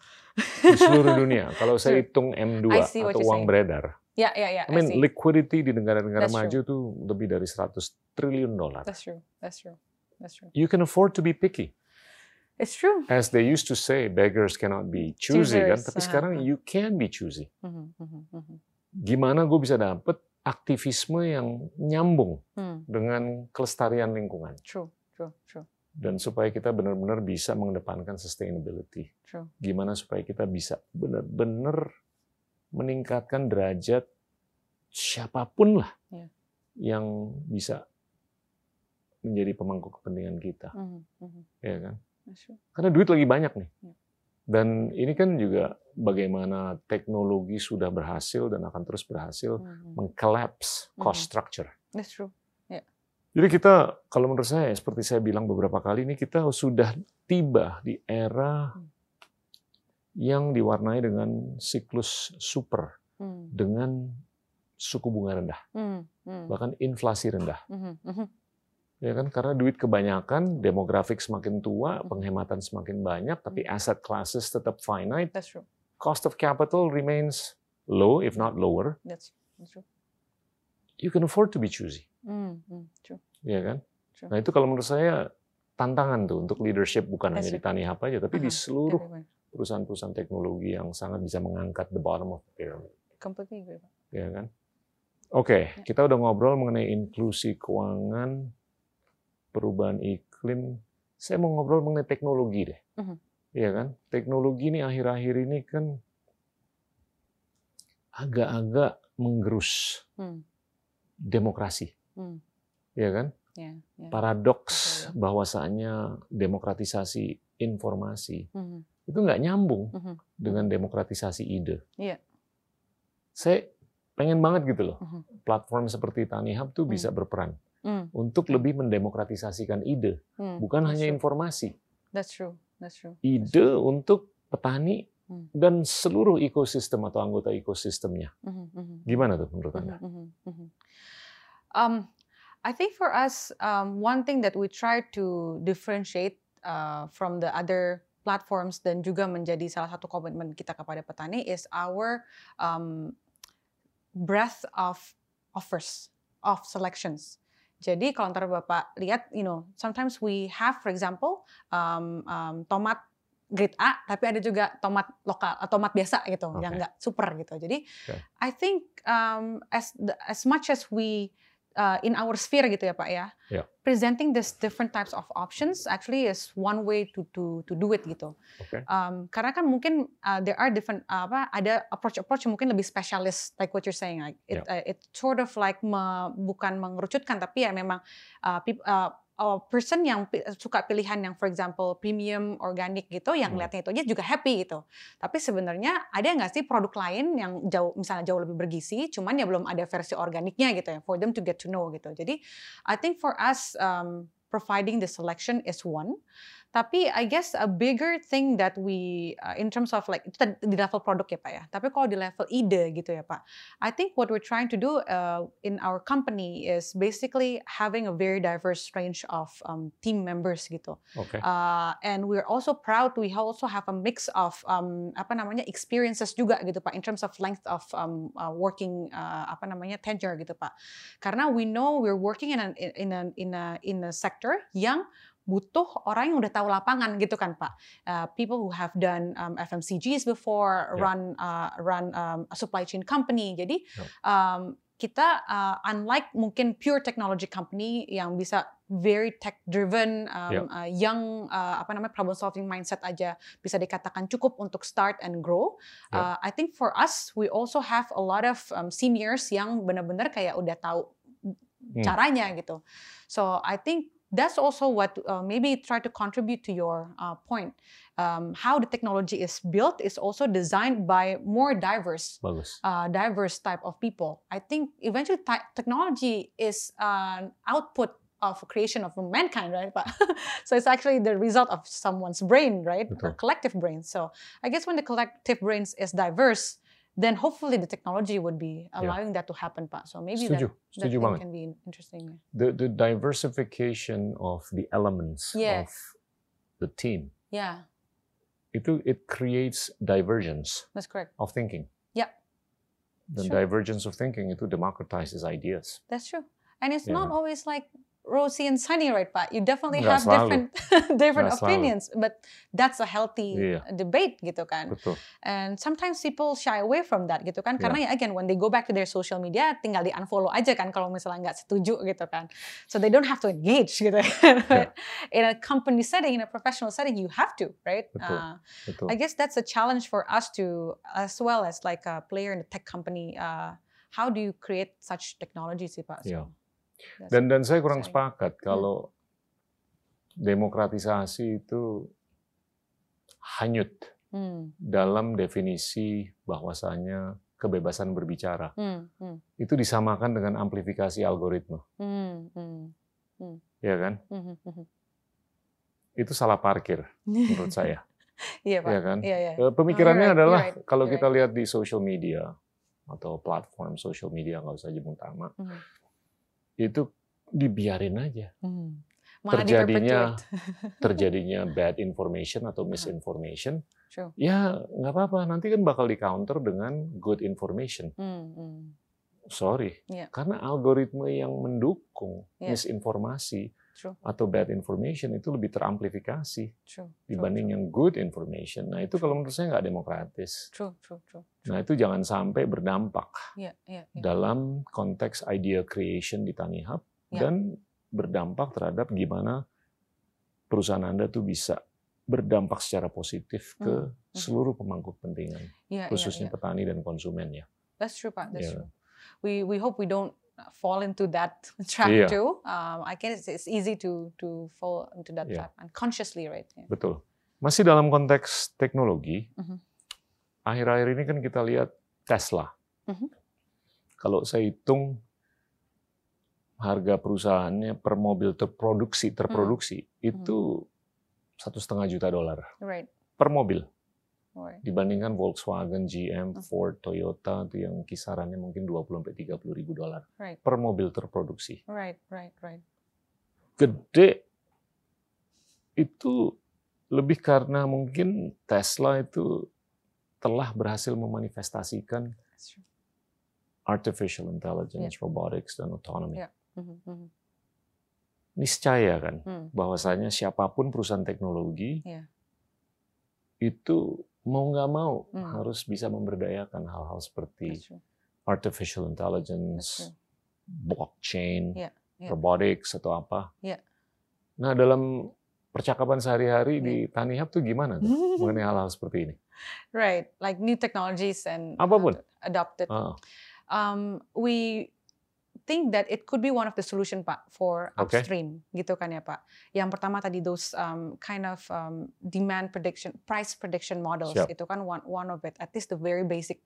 Di seluruh dunia. Kalau saya hitung M2 I see what atau uang saying. beredar, ya ya ya, I mean see. liquidity di negara-negara maju tuh lebih dari 100 triliun dolar. That's true, that's true, that's true. You can afford to be picky. It's true. As they used to say, beggars cannot be choosy kan. Choosers, Tapi aha. sekarang you can be choosy. Mhm, mhm, mhm. Gimana gue bisa dapet aktivisme yang nyambung Hmm, dengan kelestarian lingkungan. True, true, true, Dan supaya kita benar-benar bisa mengedepankan sustainability. true. Gimana supaya kita bisa benar-benar meningkatkan derajat siapa pun lah Iya. yang bisa menjadi pemangku kepentingan kita, Mhm, mhm. ya kan? Karena duit lagi banyak nih. Iya. Dan ini kan juga bagaimana teknologi sudah berhasil dan akan terus berhasil Mhm. mengcollapse cost Mhm. structure. That's true. Jadi kita, kalau menurut saya, seperti saya bilang beberapa kali ini, kita sudah tiba di era Hmm. yang diwarnai dengan siklus super, Hmm, dengan suku bunga rendah, hmm, hmm, bahkan inflasi rendah. mhm. Ya kan? Karena duit kebanyakan, demografik semakin tua, penghematan semakin banyak, tapi asset classes tetap finite, That's true. cost of capital remains low, if not lower. That's that's true. You can afford to be choosy, Mm, mm, true. ya kan? True. Nah itu kalau menurut saya tantangan tuh untuk leadership bukan hanya That's di Tanihub aja, tapi di Aha, seluruh perusahaan-perusahaan teknologi yang sangat bisa mengangkat the bottom of the pyramid, Completely agree. Ya kan? Oke, Ya. kita udah ngobrol mengenai inklusi keuangan, perubahan iklim. Saya mau ngobrol mengenai teknologi deh, Mhm. ya kan? Teknologi ini akhir-akhir ini kan agak-agak menggerus Hmm, demokrasi, hmm, ya kan? yeah, yeah. Paradoks Betul. bahwasannya demokratisasi informasi Mhm, itu nggak nyambung mhm, dengan demokratisasi ide. Iya. Saya pengen banget gitu loh, Mhm. platform seperti Tanihub tuh bisa berperan mm, untuk Hmm. lebih mendemokratisasikan ide, mm. bukan That's hanya true. informasi. That's true. That's true. Ide untuk petani Hmm. dan seluruh ekosistem atau anggota ekosistemnya. Mhm, mhm. Gimana tuh menurut Anda? Mhm, mhm, mhm. Um, I think for us, um, one thing that we try to differentiate uh, from the other platforms dan juga menjadi salah satu komitmen kita kepada petani is our um, breadth of offers of selections. Jadi kalau ntar bapak lihat, you know, sometimes we have, for example, um, um, tomat grade A, tapi ada juga tomat lokal, atau tomat biasa gitu, yang Oke. nggak super gitu. Jadi Oke. I think um, as the, as much as we uh, in our sphere gitu ya Pak ya. Yeah. Presenting this different types of options actually is one way to to to do it gitu. Oke. Um, karena kan mungkin uh, there are different uh, apa ada approach approach yang mungkin lebih spesialis like what you're saying like it uh, it sort of like me, bukan mengerucutkan tapi ya memang uh, peop- uh, uh, person yang suka pilihan yang for example premium organic gitu yang Hmm. lihatnya itu aja juga happy gitu. Tapi sebenarnya ada nggak sih produk lain yang jauh misalnya jauh lebih bergizi, cuman ya belum ada versi organiknya gitu ya, for them to get to know gitu. Jadi I think for us um, providing the selection is one. Tapi I guess a bigger thing that we uh, in terms of like itu di level produk ya Pak ya. Tapi kalau di level ide gitu ya Pak. I think what we're trying to do uh, in our company is basically having a very diverse range of um, team members gitu. Oke. Uh, and we're also proud we also have a mix of um, apa namanya experiences juga gitu Pak in terms of length of um, uh, working uh, apa namanya tenure gitu Pak. Karena we know we're working in a in a in a in a sector yang butuh orang yang udah tahu lapangan gitu kan Pak. Uh, people who have done um, FMCGs before, Yeah. run uh, run um, a supply chain company. Jadi Yeah. um, kita uh, unlike mungkin pure technology company yang bisa very tech driven, um, Yeah. uh, young uh, apa namanya problem solving mindset aja bisa dikatakan cukup untuk start and grow. Uh, Yeah. I think for us we also have a lot of um, seniors yang benar-benar kayak udah tahu Hmm. caranya gitu. So I think that's also what uh, maybe try to contribute to your uh, point. Um, how the technology is built is also designed by more diverse uh, diverse type of people. I think eventually technology is an output of creation of mankind, right? But so it's actually the result of someone's brain, right? Or Betul. collective brain. So I guess when the collective brains is diverse, then hopefully the technology would be allowing that to happen. So maybe Setuju. that, that Setuju thing can be interesting. The the diversification of the elements Yes. of the team Yeah, itu it creates divergence that's correct. of thinking. Yeah. The Sure. divergence of thinking itu democratizes ideas. That's true. And it's Yeah. not always like rosy and sunny, right, Pak? You definitely Nggak have selalu. different different Nggak selalu. opinions, but that's a healthy Iya. debate gitu kan. Betul. And sometimes people shy away from that gitu kan, Yeah. karena ya again when they go back to their social media tinggal di unfollow aja kan kalau misalnya nggak setuju gitu kan. So they don't have to engage gitu. But in a company setting, in a professional setting, you have to, right? Betul. Uh, Betul. I guess that's a challenge for us to, as well as like a player in a tech company. Uh, how do you create such technology sih Pak? So, Iya. Dan dan saya kurang sepakat kalau demokratisasi itu hanyut Hmm, dalam definisi bahwasanya kebebasan berbicara. hmm, hmm, Itu disamakan dengan amplifikasi algoritma, hmm, hmm, ya kan? hmm, hmm, hmm. Itu salah parkir menurut saya, Iya Pak. ya kan? Iya. Eh, Pemikirannya right, adalah right, kalau you're kita lihat di social media atau platform social media nggak usah nyebut nama, Mhm. Itu dibiarin aja Hmm. Malah terjadinya terjadinya bad information atau misinformation. True. Ya nggak apa-apa, nanti kan bakal di counter dengan good information. Hmm, hmm. Sorry, Iya. karena algoritma yang mendukung Iya. misinformasi True, atau bad information itu lebih teramplifikasi true. dibanding yang good information. Nah itu kalau menurut saya nggak demokratis. True, true, true. Nah itu jangan sampai berdampak Iya, iya, iya. dalam konteks idea creation di Tanihub Ya. dan berdampak terhadap gimana perusahaan Anda tuh bisa berdampak secara positif ke Hmm, hmm. seluruh pemangku kepentingan, Iya, iya, khususnya iya. petani dan konsumen ya. That's true, Pak. That's Iya. true. We we hope we don't fall into that trap Iya. too. Um, I guess it's, easy to to fall into that Iya. trap unconsciously, right? Yeah. Betul. Masih dalam konteks teknologi, Mhm. akhir-akhir ini kan kita lihat Tesla. Mhm. Kalau saya hitung harga perusahaannya per mobil terproduksi terproduksi itu satu setengah juta dolar Right. per mobil. Dibandingkan Volkswagen, GM, Hmm. Ford, Toyota itu yang kisarannya mungkin 20 sampai 30 ribu dolar Right. per mobil terproduksi. Right. Right. Right. Gede itu lebih karena mungkin Tesla itu telah berhasil memanifestasikan artificial intelligence, robotics, dan autonomy. Yeah. Mhm, mhm. Niscaya kan Hmm. bahwasanya siapa pun perusahaan teknologi Iya. itu mau nggak mau Hmm. harus bisa memberdayakan hal-hal seperti artificial intelligence, blockchain, Iya, iya. robotics atau apa. Iya. Nah dalam percakapan sehari-hari Iya. di Tanihub tuh gimana tuh mengenai hal-hal seperti ini? right, like new technologies and Apa pun. adopted. Ah, um, we think that it could be one of the solution pak for Okay. upstream gitu kan ya pak. Yang pertama tadi those um, kind of um, demand prediction, price prediction models Siap. itu kan one one of it, at least the very basic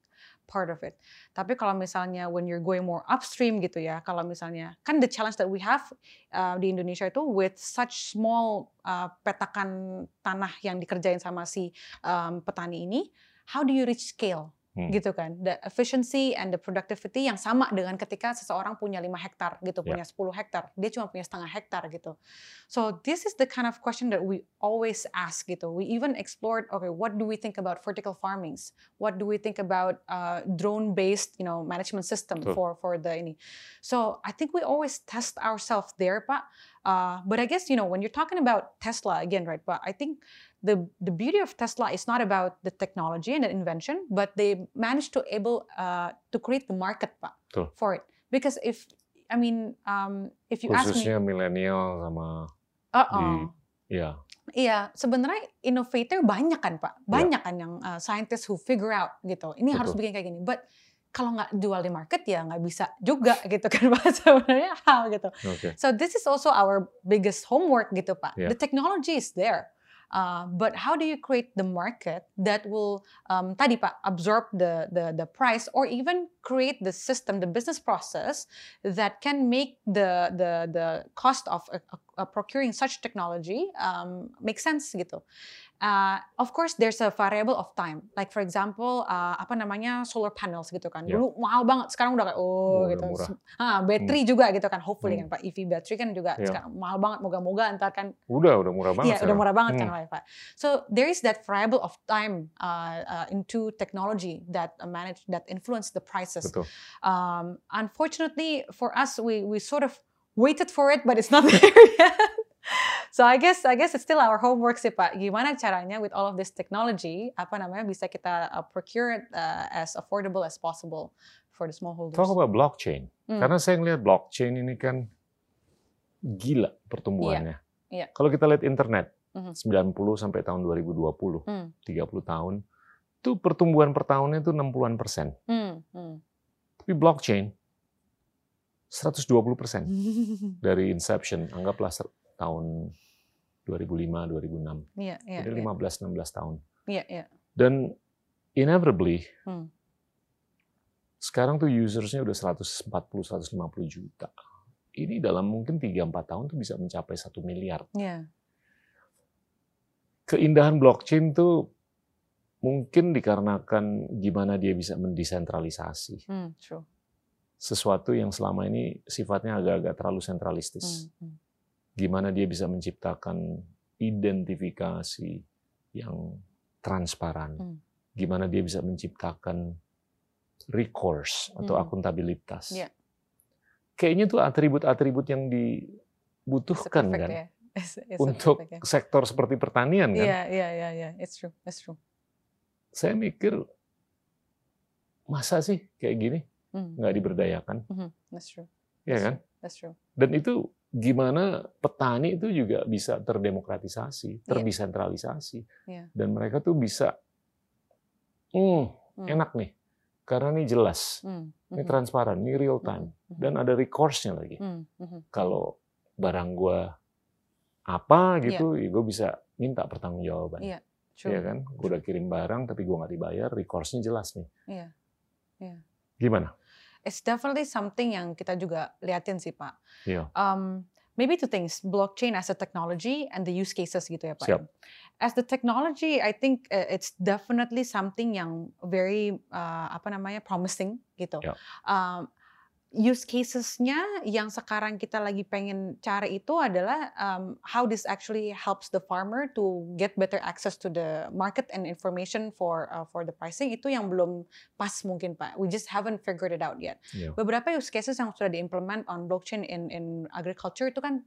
part of it. Tapi kalau misalnya when you're going more upstream gitu ya, kalau misalnya kan the challenge that we have uh, di Indonesia itu with such small uh, petakan tanah yang dikerjain sama si um, petani ini, how do you reach scale? Hmm. gitu kan. The efficiency and the productivity yang sama dengan ketika seseorang punya 5 hektar gitu Ya. punya 10 hektar. Dia cuma punya setengah hektar gitu. So this is the kind of question that we always ask gitu. We even explored okay what do we think about vertical farmings? What do we think about uh, drone based you know management system Betul. for for the ini? So I think we always test ourselves there pak. Uh, but I guess you know when you're talking about Tesla again right but I think the the beauty of Tesla is not about the technology and the invention, but they managed to able uh, to create the market pak for it. Because if I mean, um, if you ask me, khususnya milenial sama uh ya iya sebenarnya innovator banyak kan pak, Ya. banyak kan yang uh, scientists who figure out gitu. Ini harus Betul. bikin kayak gini, but kalau nggak jual di market ya nggak bisa juga gitu kan pak sebenarnya how gitu. oke So this is also our biggest homework gitu Pak. Yeah. The technology is there. Uh, but how do you create the market that will um, tadi Pak absorb the, the the price or even create the system, the business process that can make the the the cost of uh, uh, procuring such technology um, make sense gitu. Uh, of course, there's a variable of time. Like for example, uh, apa namanya solar panels gitu kan. Yeah. Dulu mahal banget, sekarang udah kayak oh udah gitu. murah. Ah, battery juga gitu kan. Hopefully Hmm. kan Pak, EV battery kan juga Iya. sekarang mahal banget. Moga-moga ntar kan udah udah murah banget Iya, udah sekarang. murah banget kan Hmm. Pak. So there is that variable of time uh, uh, into technology that manage that influence the prices. betul Um, unfortunately for us, we we sort of waited for it, but it's not there yet. So I guess I guess it's still our homework sih Pak. Gimana caranya with all of this technology, apa namanya bisa kita uh, procure it uh, as affordable as possible for the smallholders. talk about blockchain Hmm. karena saya ngelihat blockchain ini kan gila pertumbuhannya Iya. kalau kita lihat internet Mhm. 90 sampai tahun 2020 Hmm. 30 tahun itu pertumbuhan per tahunnya itu 60-an persen Hmm. Hmm. tapi blockchain 120 persen dari inception anggaplah tahun 2005 2006 Iya, iya. jadi iya. 15 16 tahun Iya, iya. dan inevitably Hmm. sekarang tuh usersnya udah 140 150 juta ini dalam mungkin 3-4 tahun tuh bisa mencapai satu miliar Iya. keindahan blockchain tuh mungkin dikarenakan gimana dia bisa mendesentralisasi Hmm, true. sesuatu yang selama ini sifatnya agak-agak terlalu sentralistis. Hmm. Hmm. Gimana dia bisa menciptakan identifikasi yang transparan. Hmm. Gimana dia bisa menciptakan recourse atau Hmm. akuntabilitas. Iya. Kayaknya tuh atribut-atribut yang dibutuhkan kan ya. It's, it's a untuk perfect, ya. sektor seperti pertanian kan. Iya, iya, iya, iya. It's true. It's true. Saya mikir masa sih kayak gini Hmm. nggak diberdayakan, Mhm. That's true. ya That's kan? That's true. Dan itu gimana petani itu juga bisa Iya. terdemokratisasi, terdesentralisasi, Iya. dan mereka tuh bisa, hmm, Hmm. enak nih, karena ini jelas, Hmm. ini Mhm. transparan, ini real time, Mhm. dan ada recourse-nya lagi. Hmm. Mhm. Kalau barang gua apa gitu, ya gue bisa minta pertanggungjawaban. Iya, True. Iya kan? Gue udah kirim barang tapi gue nggak dibayar, recourse-nya jelas nih. Iya. Iya. Gimana? It's definitely something yang kita juga liatin sih Pak. Iya. Um, maybe two things, blockchain as a technology and the use cases gitu ya Pak. Siap. As the technology, I think uh, it's definitely something yang very uh, apa namanya promising gitu. Ya. Um, use cases-nya yang sekarang kita lagi pengen cari itu adalah um, how this actually helps the farmer to get better access to the market and information for uh, for the pricing itu yang belum pas mungkin Pak. We just haven't figured it out yet. Iya. Beberapa use cases yang sudah diimplement on blockchain in in agriculture itu kan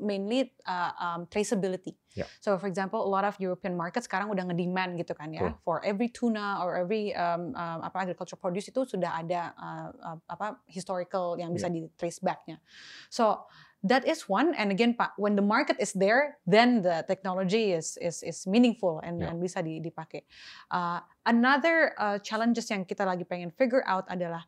mainly uh, um, traceability. Ya. So for example, a lot of European market sekarang udah ngedemand gitu kan ya, Betul. for every tuna or every um, um, apa agriculture produce itu sudah ada uh, uh, apa historical yang bisa di trace back-nya. So that is one and again Pak, when the market is there, then the technology is is is meaningful and, Ya. and bisa di- dipakai. Uh, another uh, challenges yang kita lagi pengen figure out adalah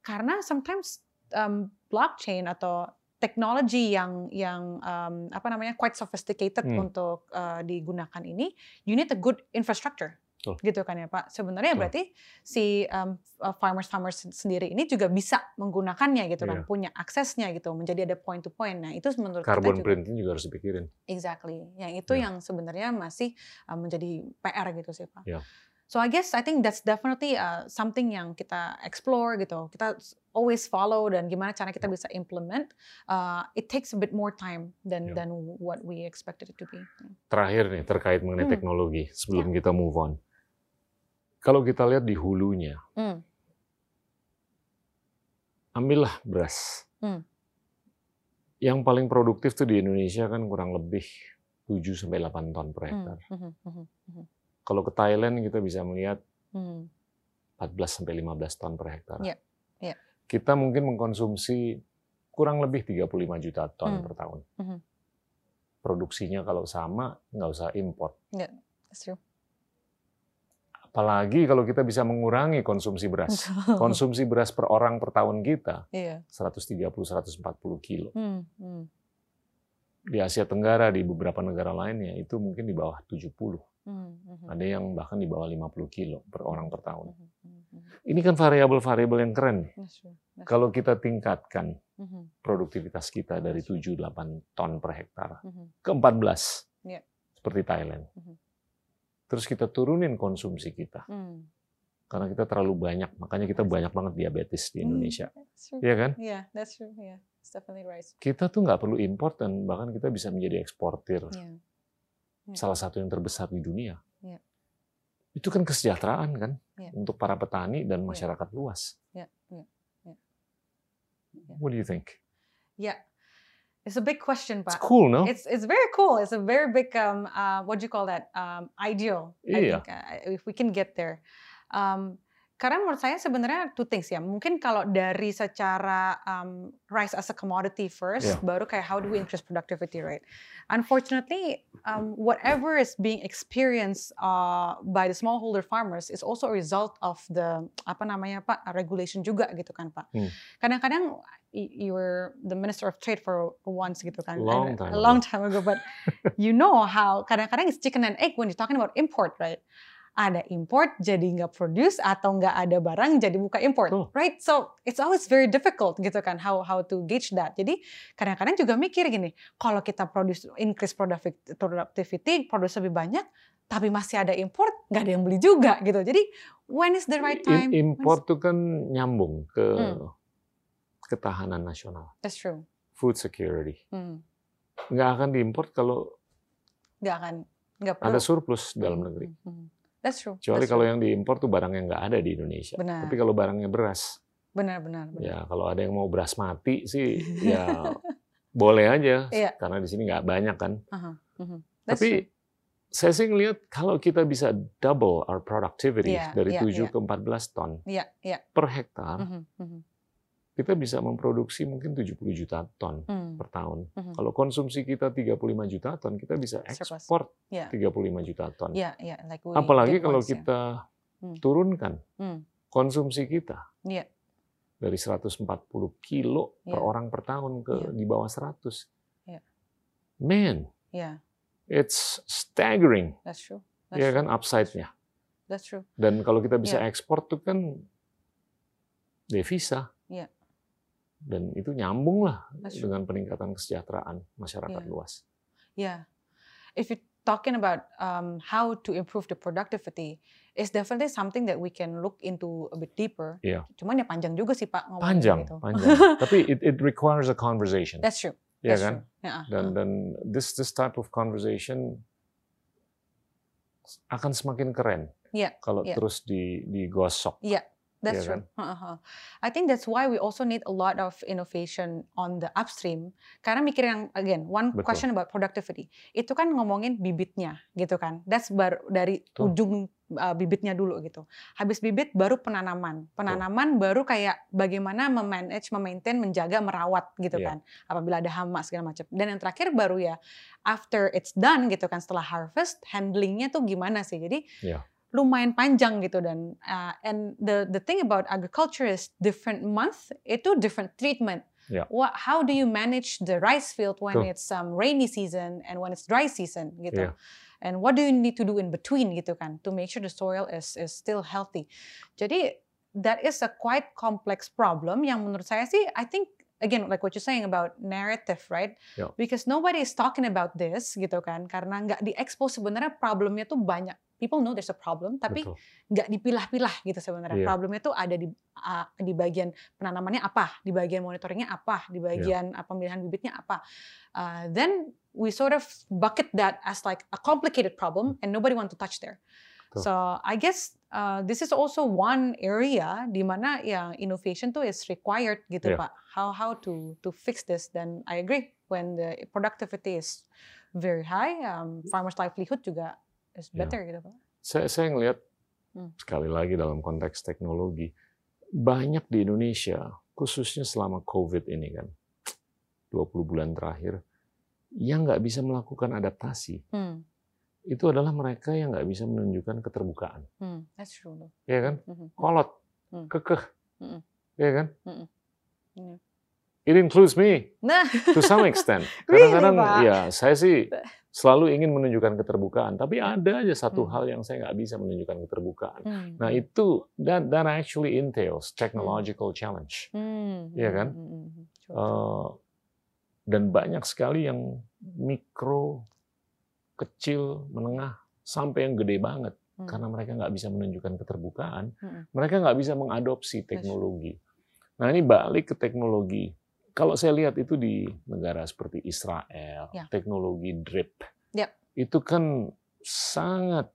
karena sometimes um, blockchain atau teknologi yang yang um, apa namanya quite sophisticated Hmm. untuk uh, digunakan ini, you need a good infrastructure. Betul. Gitu kan ya Pak. Sebenarnya Betul. berarti si um, farmers farmers sendiri ini juga bisa menggunakannya gitu kan, Iya. punya aksesnya gitu, menjadi ada point to point. Nah, itu menurut Carbon kita juga printing juga harus dipikirin. Exactly. Yang itu Ya. yang sebenarnya masih uh, menjadi PR gitu sih Pak. Ya. So I guess I think that's definitely uh, something yang kita explore gitu. Kita always follow dan gimana cara kita bisa implement. Uh, it takes a bit more time than Ya. than what we expected it to be. Terakhir nih terkait mengenai Hmm. teknologi sebelum kita move on. Kalau kita lihat di hulunya, Hmm. ambillah beras. Hmm. Yang paling produktif tuh di Indonesia kan kurang lebih 7 sampai 8 ton per Hmm. hektar. Mhm, mhm, mhm, Kalau ke Thailand kita bisa melihat mhm. 14 sampai 15 ton per hektar. Iya, iya. Kita mungkin mengkonsumsi kurang lebih 35 juta ton Hmm. per tahun. Mhm. Produksinya kalau sama nggak usah import. True. Apalagi kalau kita bisa mengurangi konsumsi beras. Konsumsi beras per orang per tahun kita Iya. 130-140 kilo. Hmm, hmm, Di Asia Tenggara, di beberapa negara lainnya, itu mungkin di bawah 70. Hmm, Ada yang bahkan di bawah 50 kilo per orang per tahun. mhm, mhm, mhm. Ini kan variabel-variabel yang keren. nih. That's true. That's Kalau kita tingkatkan. Mhm, produktivitas kita dari 7-8 ton per hektar ke 14, Iya. seperti Thailand. Terus kita turunin konsumsi kita, Hmm. karena kita terlalu banyak, makanya kita banyak banget diabetes di Indonesia. Hmm. Iya kan? Yeah, that's true. Yeah, it's definitely right. Kita tuh nggak perlu import dan bahkan kita bisa menjadi eksportir Yeah. Yeah. salah satu yang terbesar di dunia. Iya. Itu kan kesejahteraan kan Iya. untuk para petani dan masyarakat luas. Yeah. Yeah. Yeah. Yeah. What do you think? Yeah. It's a big question, It's Pak. cool, no? It's it's very cool. It's a very big um uh what do you call that um ideal. I Iya. think uh, if we can get there. Um, karena menurut saya sebenarnya two things ya. Mungkin kalau dari secara um, rice as a commodity first, Iya. baru kayak how do we increase productivity, right? Unfortunately, um, whatever is being experienced uh, by the smallholder farmers is also a result of the apa namanya pak regulation juga gitu kan pak. Hmm. Kadang-kadang y- you were the minister of trade for once gitu kan, Long time a long time ago, but you know how kadang-kadang it's chicken and egg when you're talking about import, right? Ada import jadi nggak produce atau nggak ada barang jadi buka import, Betul. right? So it's always very difficult gitu kan how how to gauge that. Jadi kadang-kadang juga mikir gini, kalau kita produce increase productivity, productivity produce lebih banyak, tapi masih ada import, nggak ada yang beli juga gitu. Jadi when is the right time? Import tuh kan nyambung ke Hmm. ketahanan nasional, That's true. food security. Hmm. Nggak akan diimport kalau Nggak akan, nggak perlu. ada surplus dalam negeri. Hmm, hmm. That's true. Kecuali that's kalau true. yang diimpor tuh barang yang nggak ada di Indonesia. Benar. Tapi kalau barangnya beras, benar benar benar. ya kalau ada yang mau beras mati sih, ya boleh aja. Iya. Karena di sini nggak banyak kan. Aha, mhm. That's Tapi true. saya sih ngelihat kalau kita bisa double our productivity Iya, dari iya, 7 iya. ke 14 ton Iya iya. per hektar, Mhm, mhm, kita bisa memproduksi mungkin 70 juta ton hmm, per tahun. mhm. Kalau konsumsi kita 35 juta ton, kita bisa ekspor Iya. 35 juta ton. Iya iya. Like Apalagi kalau once, ya. kita Hmm. turunkan Hmm. konsumsi kita Iya. dari 140 kilo per Iya. orang per tahun ke Iya. di bawah 100. Iya. Man, Iya. it's staggering, That's true. That's ya kan upside-nya. That's true. Dan kalau kita bisa Iya. ekspor tuh kan devisa. Dan itu nyambung lah dengan peningkatan kesejahteraan masyarakat Iya. luas. Yeah. If you're talking about um, how to improve the productivity, it's definitely something that we can look into a bit deeper. Iya. Cuman ya panjang juga sih Pak Panjang, gitu. panjang. Tapi it, it requires a conversation, That's true. ya That's kan? true. Yeah. Dan dan this this type of conversation akan semakin keren Iya, kalau iya. terus di digosok Iya, That's Iya true. Uh-huh. I think that's why we also need a lot of innovation on the upstream. Karena mikir yang again one Betul. question about productivity. Itu kan ngomongin bibitnya gitu kan. That's baru dari Betul. ujung uh, bibitnya dulu gitu. Habis bibit baru penanaman. Penanaman baru kayak bagaimana memanage, memaintain, menjaga, merawat gitu Iya. kan. Apabila ada hama segala macam. Dan yang terakhir baru ya after it's done gitu kan setelah harvest handlingnya tuh gimana sih. Jadi Iya. Lumayan panjang gitu dan uh, and the the thing about agriculture is different month itu different treatment. Yeah. What how do you manage the rice field when Betul. it's um, rainy season and when it's dry season gitu. Yeah. And what do you need to do in between gitu kan to make sure the soil is is still healthy. Jadi that is a quite complex problem yang menurut saya sih I think again like what you're saying about narrative right Yeah. because nobody is talking about this gitu kan karena nggak diekspos sebenarnya problemnya tuh banyak people know there's a problem tapi nggak dipilah-pilah gitu sebenarnya Iya. problemnya tuh ada di uh, di bagian penanamannya apa di bagian monitoringnya apa di bagian uh, pemilihan bibitnya apa Uh, then we sort of bucket that as like a complicated problem and nobody want to touch there Betul. so I guess uh, this is also one area di mana ya innovation tuh is required gitu Iya. pak how how to to fix this then I agree when the productivity is very high um, farmers livelihood juga is Iya. better gitu pak Saya, saya ngelihat Hmm. sekali lagi dalam konteks teknologi banyak di Indonesia khususnya selama COVID ini kan 20 bulan terakhir yang nggak bisa melakukan adaptasi hmm. itu adalah mereka yang nggak bisa menunjukkan keterbukaan, Hmm. that's true ya kan? Mhm. Kolot, Hmm. kekeh, ya kan? It includes me Nah, to some extent. Really, Kadang-kadang Pak? ya saya sih selalu ingin menunjukkan keterbukaan, tapi ada aja satu Hmm. hal yang saya nggak bisa menunjukkan keterbukaan. hmm. Nah itu that that actually entails technological challenge, Hmm. Iya kan? Hmm, hmm, hmm. Eh, dan banyak sekali yang mikro, kecil, menengah, sampai yang gede banget Hmm. karena mereka nggak bisa menunjukkan keterbukaan, Hmm. mereka nggak bisa mengadopsi teknologi. Nah ini balik ke teknologi. Kalau saya lihat itu di negara seperti Israel, Ya. teknologi drip, Ya. itu kan sangat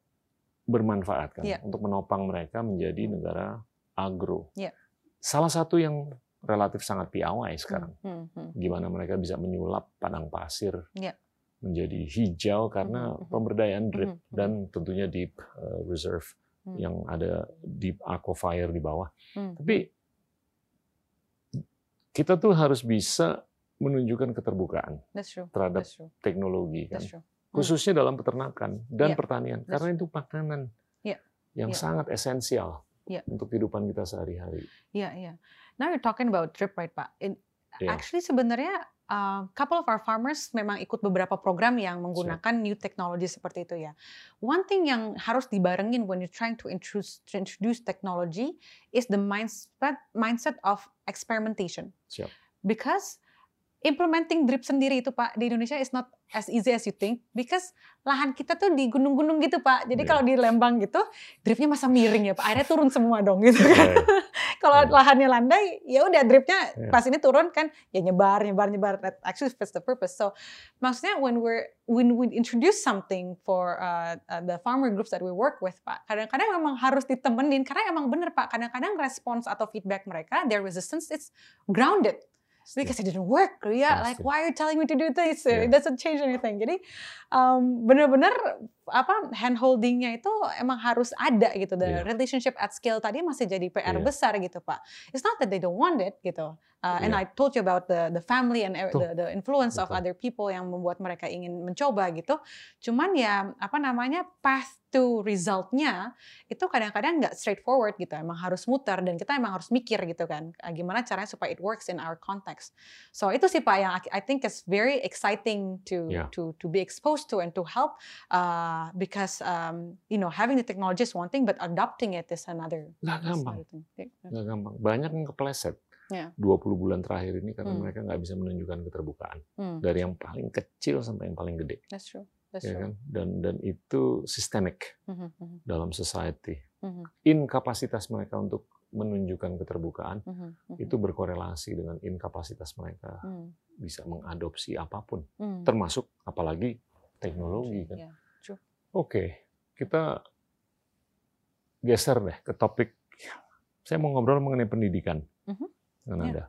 bermanfaat kan Ya. untuk menopang mereka menjadi Hmm. negara agro. Ya. Salah satu yang relatif sangat piawai sekarang, Hmm, hmm, gimana mereka bisa menyulap padang pasir Ya. menjadi hijau karena pemberdayaan drip mhm. dan tentunya deep uh, reserve Hmm. yang ada deep aquifer di bawah. hmm. Tapi kita tuh harus bisa menunjukkan keterbukaan That's true. terhadap That's true. teknologi kan, That's true. khususnya dalam peternakan dan Iya, pertanian that's karena itu makanan Iya, yang iya. sangat esensial Iya. untuk kehidupan kita sehari-hari. Yeah, yeah. Now you're talking about drip, right, Pak? In, Iya. Actually sebenarnya uh, couple of our farmers memang ikut beberapa program yang menggunakan new technology seperti itu ya. One thing yang harus dibarengin when you're trying to introduce, to introduce technology is the mindset mindset of experimentation. Siap. Because implementing drip sendiri itu Pak di Indonesia is not as easy as you think because lahan kita tuh di gunung-gunung gitu Pak. Jadi Iya. kalau di Lembang gitu dripnya masa miring ya Pak. Airnya turun semua dong gitu kan. Right. kalau Iya. lahannya landai ya udah dripnya Iya. pas ini turun kan ya nyebar nyebar nyebar that actually fits the purpose so maksudnya when we're when we introduce something for uh, uh, the farmer groups that we work with pak kadang-kadang memang harus ditemenin karena emang bener pak kadang-kadang respons atau feedback mereka their resistance it's grounded because it didn't work ya like Pasti. why are you telling me to do this Yeah. it doesn't change anything jadi um, bener-bener apa hand holdingnya itu emang harus ada gitu the Yeah. relationship at scale tadi masih jadi PR Yeah. besar gitu pak it's not that they don't want it gitu Uh, and Yeah. I told you about the the family and Betul. the, the influence of Betul. other people yang membuat mereka ingin mencoba gitu cuman ya apa namanya path to resultnya itu kadang-kadang nggak straightforward gitu emang harus muter dan kita emang harus mikir gitu kan uh, gimana caranya supaya it works in our context so itu sih pak yang I I think is very exciting to Yeah. to to be exposed to and to help uh, because um, you know having the technology is one thing but adopting it is another Nggak gampang, thing. Yeah. nggak gampang. Banyak yang kepleset. Ya. 20 bulan terakhir ini karena Hmm. mereka nggak bisa menunjukkan keterbukaan Hmm, dari yang paling kecil sampai yang paling gede, that's true that's ya true kan? Dan dan itu systemic Mhm, mhm, dalam society. mhm, Inkapasitas mereka untuk menunjukkan keterbukaan mhm, mhm. itu berkorelasi dengan inkapasitas mereka Hmm, bisa mengadopsi apa pun, hmm. termasuk apalagi teknologi kan. Yeah. Oke, kita geser deh ke topik saya mau ngobrol mengenai pendidikan Mhm. dengan Ya. Anda.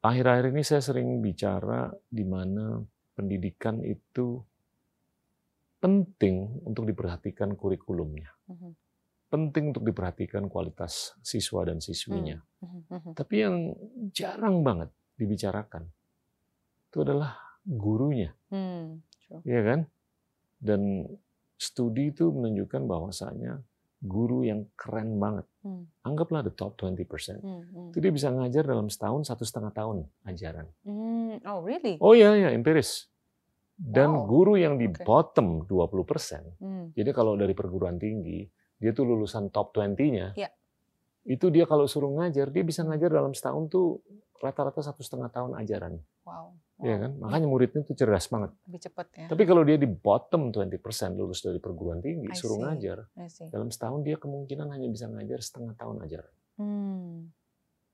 Akhir-akhir ini saya sering bicara di mana pendidikan itu penting untuk diperhatikan kurikulumnya. Mhm. Penting untuk diperhatikan kualitas siswa dan siswinya. Mhm. Tapi yang jarang banget dibicarakan itu adalah gurunya, Hmm, true. ya kan? Dan studi itu menunjukkan bahwasanya guru yang keren banget, Hmm, anggaplah the top 20%, hmm, hmm. itu dia bisa ngajar dalam setahun satu setengah tahun ajaran. Hmm, Oh, really? Oh iya ya empiris. Dan Wow. guru yang di Oke. bottom 20%, Hmm, jadi kalau dari perguruan tinggi dia tuh lulusan top 20-nya, Iya. Itu dia kalau suruh ngajar dia bisa ngajar dalam setahun tuh rata-rata satu setengah tahun ajaran. Wow. Iya wow. kan? Makanya muridnya tuh cerdas banget. Lebih cepat ya. Tapi kalau dia di bottom 20% lulus dari perguruan tinggi, I suruh see. ngajar, I see. dalam setahun dia kemungkinan hanya bisa ngajar setengah tahun ajar. Hmm,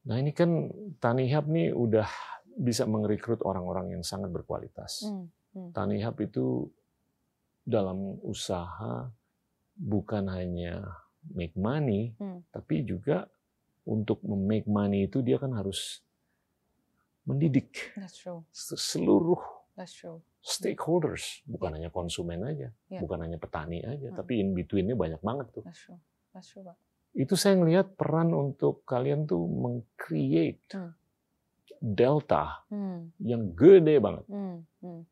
Nah ini kan Tanihab nih udah bisa merekrut orang-orang yang sangat berkualitas. hmm, hmm. Tanihab itu dalam usaha bukan hanya make money, Hmm. tapi juga untuk make money itu dia kan harus mendidik That's true. seluruh That's true. stakeholders, bukan hanya konsumen aja, Iya. bukan hanya petani aja, Hmm. tapi in between-nya banyak banget tuh. That's true. That's true, Pak. Itu saya ngelihat peran untuk kalian tuh meng-create Hmm. delta Hmm, yang gede banget. hmm, hmm,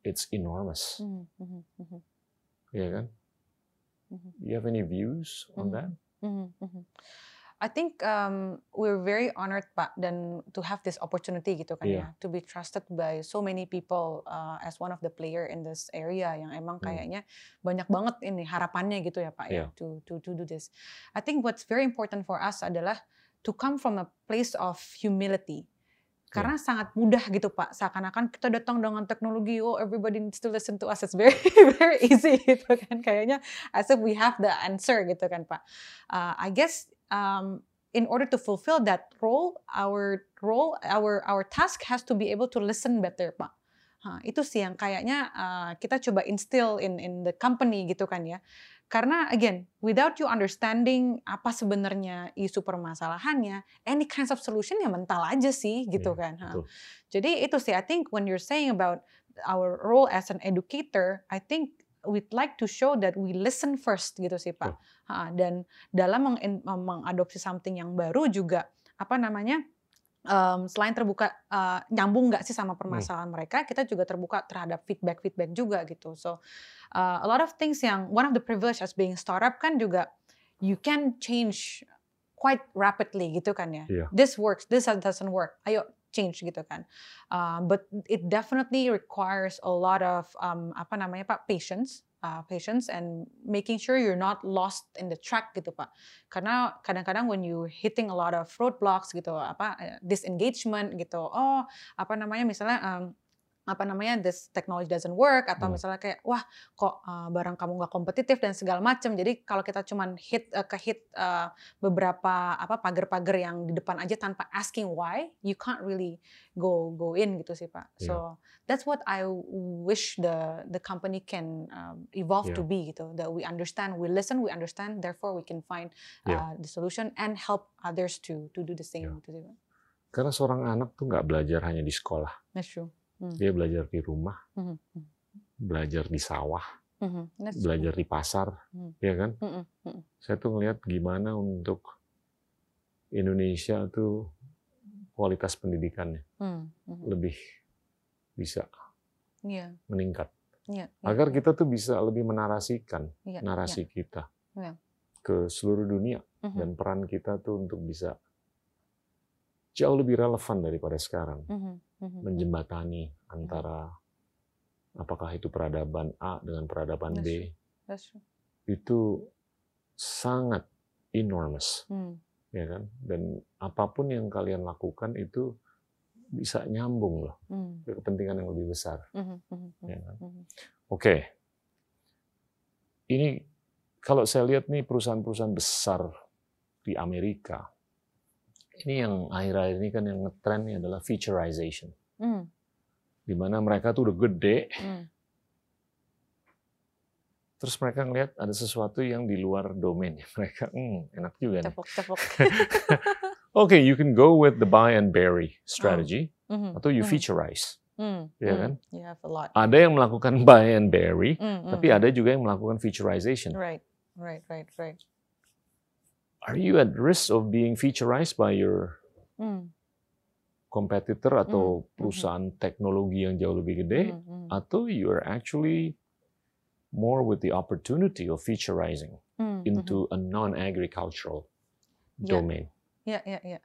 It's enormous, hmm, hmm, hmm, ya kan? Mhm. You have any views on Mhm. that? hmm, hmm. I think um, we're very honored Pak dan to have this opportunity gitu kan Iya. ya to be trusted by so many people uh, as one of the player in this area yang emang Hmm. kayaknya banyak banget ini harapannya gitu ya Pak ya Iya. to to to do this. I think what's very important for us adalah to come from a place of humility. Karena sangat mudah gitu Pak, seakan-akan kita datang dengan teknologi, oh everybody needs to listen to us, it's very very easy gitu kan, kayaknya as if we have the answer gitu kan Pak. Uh, I guess um, in order to fulfill that role, our role, our our task has to be able to listen better Pak. Hah, itu sih yang kayaknya uh, kita coba instill in in the company gitu kan ya. Karena again, without you understanding apa sebenarnya isu permasalahannya, any kinds of solution ya mental aja sih gitu Iya, kan. Betul. Jadi itu sih, I think when you're saying about our role as an educator, I think we'd like to show that we listen first gitu sih Pak. Ha, dan dalam meng- mengadopsi something yang baru juga apa namanya em, selain terbuka eh, nyambung nggak sih sama permasalahan mereka, kita juga terbuka terhadap feedback-feedback juga gitu. So uh, a lot of things yang one of the privilege as being startup kan juga you can change quite rapidly gitu kan ya. Iya. This works, this doesn't work. Ayo change gitu kan. Uh, but it definitely requires a lot of um, apa namanya Pak patience, uh, patience and making sure you're not lost in the track gitu Pak. Karena kadang-kadang when you hitting a lot of roadblocks gitu apa eh, disengagement gitu. Oh, apa namanya misalnya um, apa namanya this technology doesn't work atau Hmm. misalnya kayak wah kok uh, barang kamu nggak kompetitif dan segala macam. Jadi kalau kita cuman hit uh, ke hit uh, beberapa apa pagar-pagar yang di depan aja tanpa asking why, you can't really go go in gitu sih Pak. Iya. So that's what I wish the the company can um, evolve to Iya. be gitu. That we understand, we listen, we understand, therefore we can find Iya. uh, the solution and help others to to do the same. Iya. gitu sih, Pak. Karena seorang anak tuh nggak belajar hanya di sekolah, That's true. Dia belajar di rumah, Mhm, mhm, belajar di sawah, belajar di pasar, Hmm. ya kan? Saya tuh ngelihat gimana untuk Indonesia tuh kualitas pendidikannya Hmm, lebih bisa Iya, meningkat. iya, iya, Agar kita tuh bisa lebih menarasikan narasi kita ke seluruh dunia dan peran kita tuh untuk bisa jauh lebih relevan daripada sekarang. mhm, mhm, menjembatani antara apakah itu peradaban A dengan peradaban That's B. That's true. itu sangat enormous. Hmm, ya kan? Dan apa pun yang kalian lakukan itu bisa nyambung loh hmm, ke kepentingan yang lebih besar. Mhm, mhm, mhm, ya kan? mhm. oke. Ini kalau saya lihat nih perusahaan-perusahaan besar di Amerika ini yang akhir-akhir ini kan yang ngetren nih adalah featureization Hmm, di mana mereka tuh udah gede hmm, terus mereka ngelihat ada sesuatu yang di luar domainnya mereka, hmm, enak juga nih. Cepuk-cepuk. Okay, you can go with the buy and bury strategy Mhm, atau you mhm, featureize, mm, ya mm. kan? You have a lot. Ada yang melakukan buy and bury, Mm, mm, tapi mm. ada juga yang melakukan featureization. Right, right, right, right. Are you at risk of being featureized by your Mm, competitor atau mhm. perusahaan teknologi yang jauh lebih gede, mm, mm, atau you are actually more with the opportunity of featureizing mm, mhm. into a non-agricultural Yeah. domain? Yeah, yeah, yeah.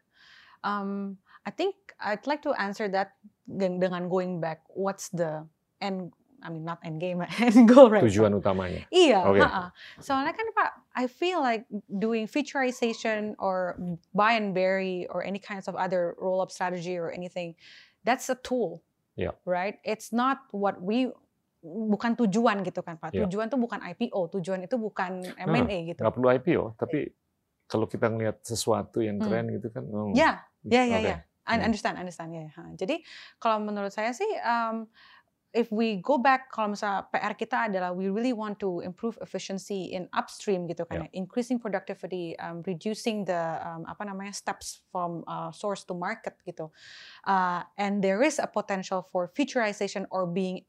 Um, I think I'd like to answer that dengan going back. What's the end? I mean, not end game, end goal, right? Tujuan utamanya. Iya, Oke. ha-ha. Soalnya kan Pak, I feel like doing featureization or buy and bury or any kinds of other roll-up strategy or anything, that's a tool, Yeah. right? It's not what we bukan tujuan gitu kan Pak. Yeah. Tujuan tuh bukan IPO, tujuan itu bukan Nah, M&A gitu. Nggak perlu IPO, tapi kalau kita ngelihat sesuatu yang Hmm. keren gitu kan, oh, Ya, ya, ya, ya. I Hmm. understand, understand ya. ha. Jadi kalau menurut saya sih, um, if we go back, kalau misalnya PR kita adalah we really want to improve efficiency in upstream gitu kan, ya. increasing productivity, um, reducing the um, apa namanya steps from uh, source to market gitu, uh, and there is a potential for featureization or being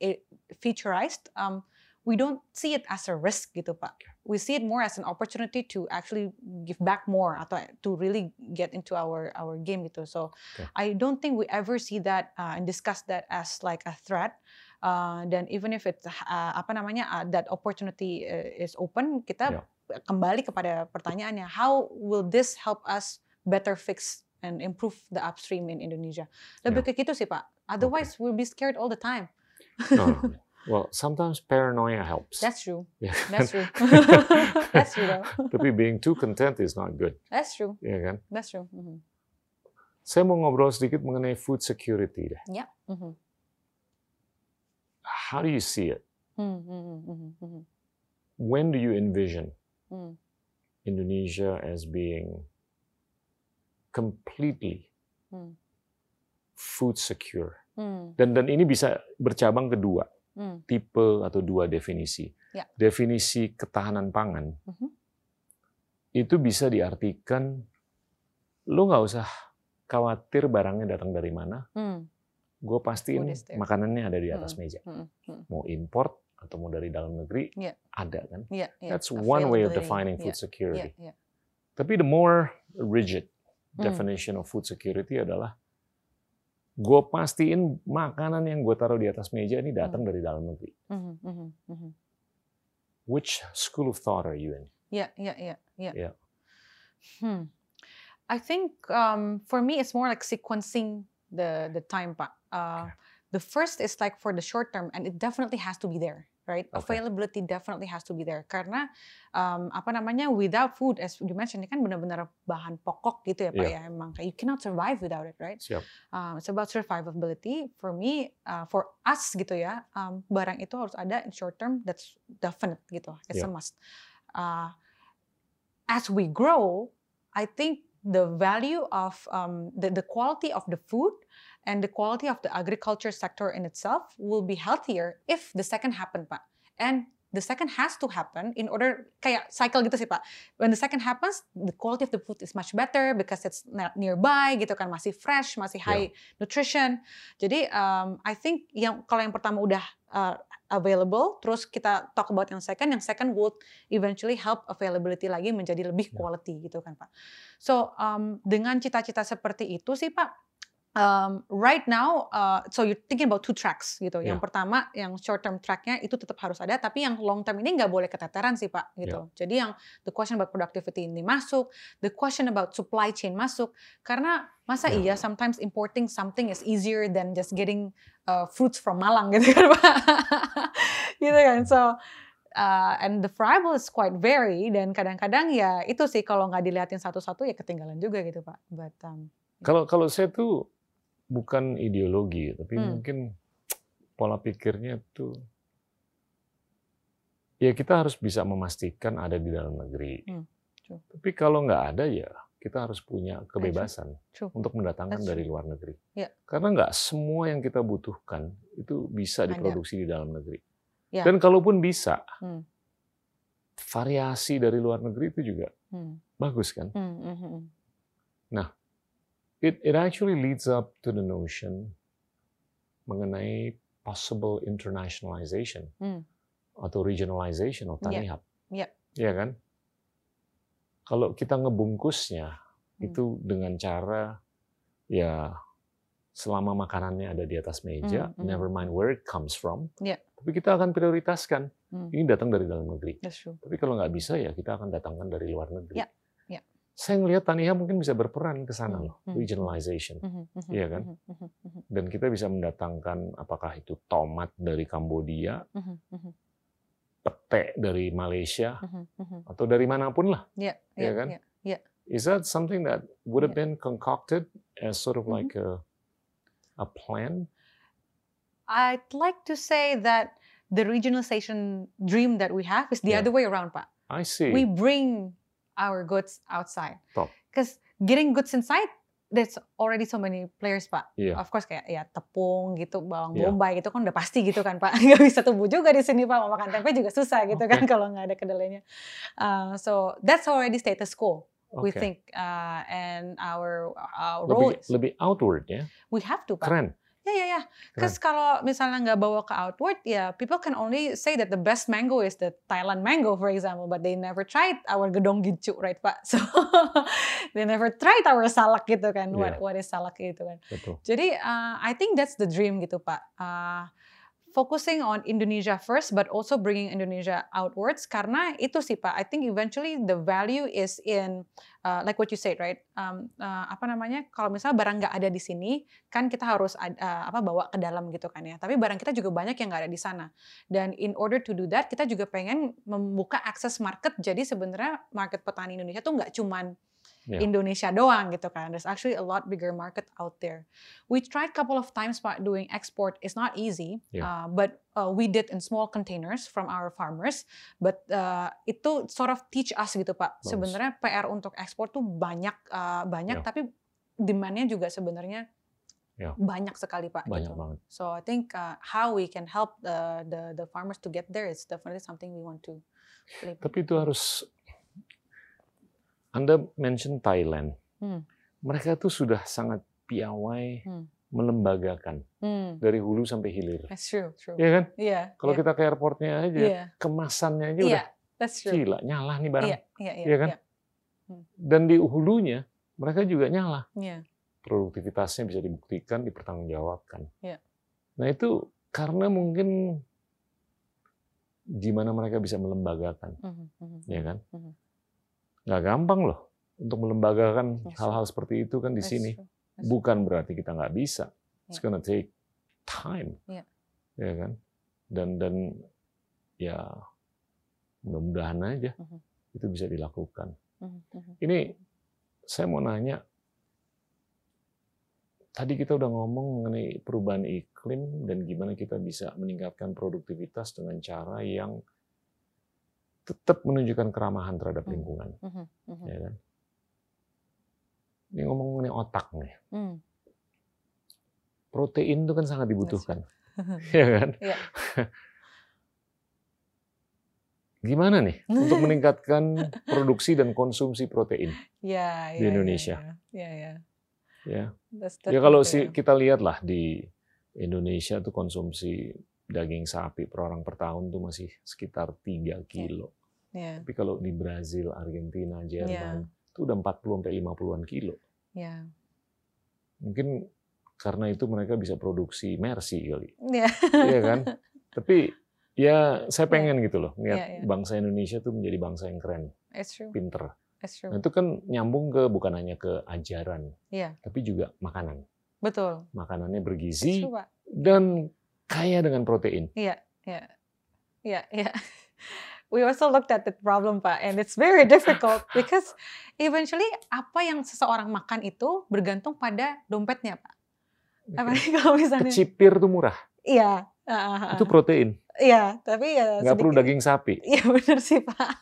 featureized. Um, we don't see it as a risk gitu pak. We see it more as an opportunity to actually give back more atau to really get into our our game gitu. So Okay. I don't think we ever see that uh, and discuss that as like a threat. Uh, dan even if it's uh, apa namanya uh, that opportunity uh, is open, kita kembali kepada pertanyaannya, how will this help us better fix and improve the upstream in Indonesia? Lebih ke gitu sih pak. Otherwise we'll be scared all the time. No. Well, sometimes paranoia helps. That's true. Ya That's true. That's true though. Tapi being too content is not good, That's true. ya kan? That's true. Mhm. Saya mau ngobrol sedikit mengenai food security deh. Ya. Mhm. How do you see it? Mhm, mhm, mhm, mhm. When do you envision Hmm. Indonesia as being completely Hmm. food secure? Dan dan ini bisa bercabang ke dua Hmm. tipe atau dua definisi. Ya. Definisi ketahanan pangan itu bisa diartikan lo nggak usah khawatir barangnya datang dari mana. Gue pastiin is there. makanannya ada di atas meja. Hmm. Hmm. Mau import atau mau dari dalam negeri Ya. ada kan. Yeah, yeah. That's one way of defining food Yeah, security. Yeah, yeah. Tapi the more rigid Hmm. definition of food security adalah gue pastiin makanan yang gue taruh di atas meja ini datang Hmm. dari dalam negeri. Mhm, mhm, mhm. Which school of thought are you in? Yeah, yeah, yeah, yeah. Yeah. Hmm. I think um, for me it's more like sequencing the the time, Pak. Uh, The first is like for the short term, and it definitely has to be there, right? Okay. Availability definitely has to be there karena um, apa namanya without food, as you mentioned, ini kan benar-benar bahan pokok gitu ya, Pak Iya. ya. Emang you cannot survive without it, right? Siap. Um, it's about survivability. For me, uh, for us gitu ya, um, barang itu harus ada in short term. That's definite gitu. It's a must. Uh, as we grow, I think the value of um, the the quality of the food and the quality of the agriculture sector in itself will be healthier if the second happen, Pak. And the second has to happen in order kayak cycle gitu sih Pak. When the second happens, the quality of the food is much better because it's ne- nearby gitu kan, masih fresh, masih high nutrition. Jadi um, I think yang kalau yang pertama udah uh, available, terus kita talk about yang second, yang second would eventually help availability lagi menjadi lebih quality gitu kan Pak. So um, dengan cita-cita seperti itu sih Pak, um, right now, uh, so you're thinking about two tracks gitu. Yang Ya. pertama, yang short term tracknya itu tetap harus ada, tapi yang long term ini nggak boleh keteteran sih Pak gitu. Jadi yang the question about productivity ini masuk, the question about supply chain masuk, karena masa Ya. iya sometimes importing something is easier than just getting uh, fruits from Malang gitu kan Pak. gitu kan. So uh, and the variable is quite vary dan kadang-kadang ya itu sih kalau nggak dilihatin satu-satu ya ketinggalan juga gitu Pak. But um, Kalau kalau saya tuh bukan ideologi, tapi Hmm. mungkin pola pikirnya tuh ya kita harus bisa memastikan ada di dalam negeri. Hmm, true. Tapi kalau nggak ada ya kita harus punya kebebasan True. untuk mendatangkan That's dari true. luar negeri. Ya. Karena nggak semua yang kita butuhkan itu bisa diproduksi di dalam negeri. Ya. Dan kalaupun bisa, Hmm. variasi dari luar negeri itu juga Hmm. bagus kan? Hmm, hmm, hmm. It it actually leads up to the notion mengenai possible internationalization Hmm. atau regionalization of Iya. Tanihub. Iya. Iya kan? Kalau kita ngebungkusnya Hmm. itu dengan cara ya selama makanannya ada di atas meja, Hmm, hmm. never mind where it comes from, Iya. tapi kita akan prioritaskan Hmm. ini datang dari dalam negeri. That's true. Tapi kalau nggak bisa ya kita akan datangkan dari luar negeri. Ya, ya. Saya ngelihat Taniha mungkin bisa berperan ke sana Hmm, loh, hmm. regionalization. Mhm, Iya kan? Dan kita bisa mendatangkan apakah itu tomat dari Kambodia, pete dari Malaysia, atau dari mana pun lah. Iya, Iya iya, kan? iya. Is that something that would have been concocted as sort of like a a plan? I'd like to say that the regionalization dream that we have is the Yeah. other way around, Pak. I see. We bring our goods outside. Top. Because getting goods inside, there's already so many players, Pak. Iya. Of course kayak ya tepung gitu, bawang Iya. bombay gitu kan udah pasti gitu kan, Pak. Nggak bisa tumbuh juga di sini, Pak. Mau makan tempe juga susah gitu kan Oke. kalau nggak ada kedelainya. Uh, so that's already status quo. We Oke. think uh, and our our lebih roads lebih outward ya. we have to, Pak. Keren. Ya ya ya. Because kalau misalnya nggak bawa ke outward, ya people can only say that the best mango is the Thailand mango, for example, but they never tried our gedong gicu, right, Pak? So they never tried our salak gitu kan. What Yeah. what is salak gitu kan? Betul. Jadi uh, I think that's the dream gitu, Pak. Uh, focusing on Indonesia first, but also bringing Indonesia outwards. Karena itu sih, Pak. I think eventually the value is in uh, like what you said, right? Um, uh, apa namanya? Kalau misalnya barang nggak ada di sini, kan kita harus uh, apa bawa ke dalam gitu kan ya. Tapi barang kita juga banyak yang nggak ada di sana. Dan in order to do that, kita juga pengen membuka akses market. Jadi sebenarnya market petani Indonesia tuh nggak cuman Ya. Indonesia doang gitu kan. There's actually a lot bigger market out there. We tried couple of times Pak doing export. It's not easy, Yeah. uh, but uh, we did in small containers from our farmers. But uh, itu sort of teach us gitu Pak. Bagus. Sebenarnya PR untuk ekspor tuh banyak uh, banyak, Yeah. tapi demandnya juga sebenarnya Yeah. banyak sekali Pak. Banyak gitu. banget. So I think uh, how we can help the, the the farmers to get there is definitely something we want to. really- Tapi itu harus Anda mention Thailand. Hmm. Mereka tuh sudah sangat piawai Hmm. melembagakan Hmm, dari hulu sampai hilir. that's true, true. Iya kan? Iya. Kalau iya, kita ke airportnya aja, Iya. kemasannya aja Iya, udah that's true. gila, nyala nih barang. Iya, iya, iya. Iya kan? Iya. Dan di hulunya mereka juga nyala. Iya. Produktivitasnya bisa dibuktikan, dipertanggungjawabkan. Iya. Nah itu karena mungkin di mana mereka bisa melembagakan, Mhm, mhm, ya kan? mhm. Nggak gampang loh untuk melembagakan Yes. hal-hal seperti itu kan di That's sini. true. Bukan berarti kita nggak bisa. It's Iya. gonna take time, Iya. ya kan? Dan dan ya mudah-mudahan aja Mhm. itu bisa dilakukan. Mhm, mhm. Ini saya mau nanya, tadi kita udah ngomong mengenai perubahan iklim dan gimana kita bisa meningkatkan produktivitas dengan cara yang tetap menunjukkan keramahan terhadap Hmm. lingkungan, Mhm, mhm. ya kan? Ini ngomong mengenai otak nih. Hmm. Protein itu kan sangat dibutuhkan, ya kan? Iya. Gimana nih untuk meningkatkan produksi dan konsumsi protein? Iya, Di iya, Indonesia. Iya, iya. Ya, That's ya kalau definitely, sih kita lihat lah di Indonesia tuh konsumsi daging sapi per orang per tahun tuh masih sekitar 3 kilo. Iya, Tapi kalau di Brazil, Argentina, Jerman itu udah 40 sampai 50-an kilo. iya. Mungkin karena itu mereka bisa produksi Mercy kali. Iya. Iya kan? Tapi ya saya pengen gitu loh ngeliat Iya, iya. bangsa Indonesia tuh menjadi bangsa yang keren, It's true. pinter. It's Nah, true. itu kan nyambung ke bukan hanya ke ajaran, Iya, tapi juga makanan. betul. Makanannya bergizi true, Pak. dan kaya dengan protein. Iya, iya. Iya, iya. We also looked at the problem, Pak, and it's very difficult because eventually apa yang seseorang makan itu bergantung pada dompetnya, Pak. Apalagi kalau misalnya Kecipir tuh murah, iya, ah. itu protein. iya, tapi ya Nggak perlu daging sapi, Iya benar sih, Pak.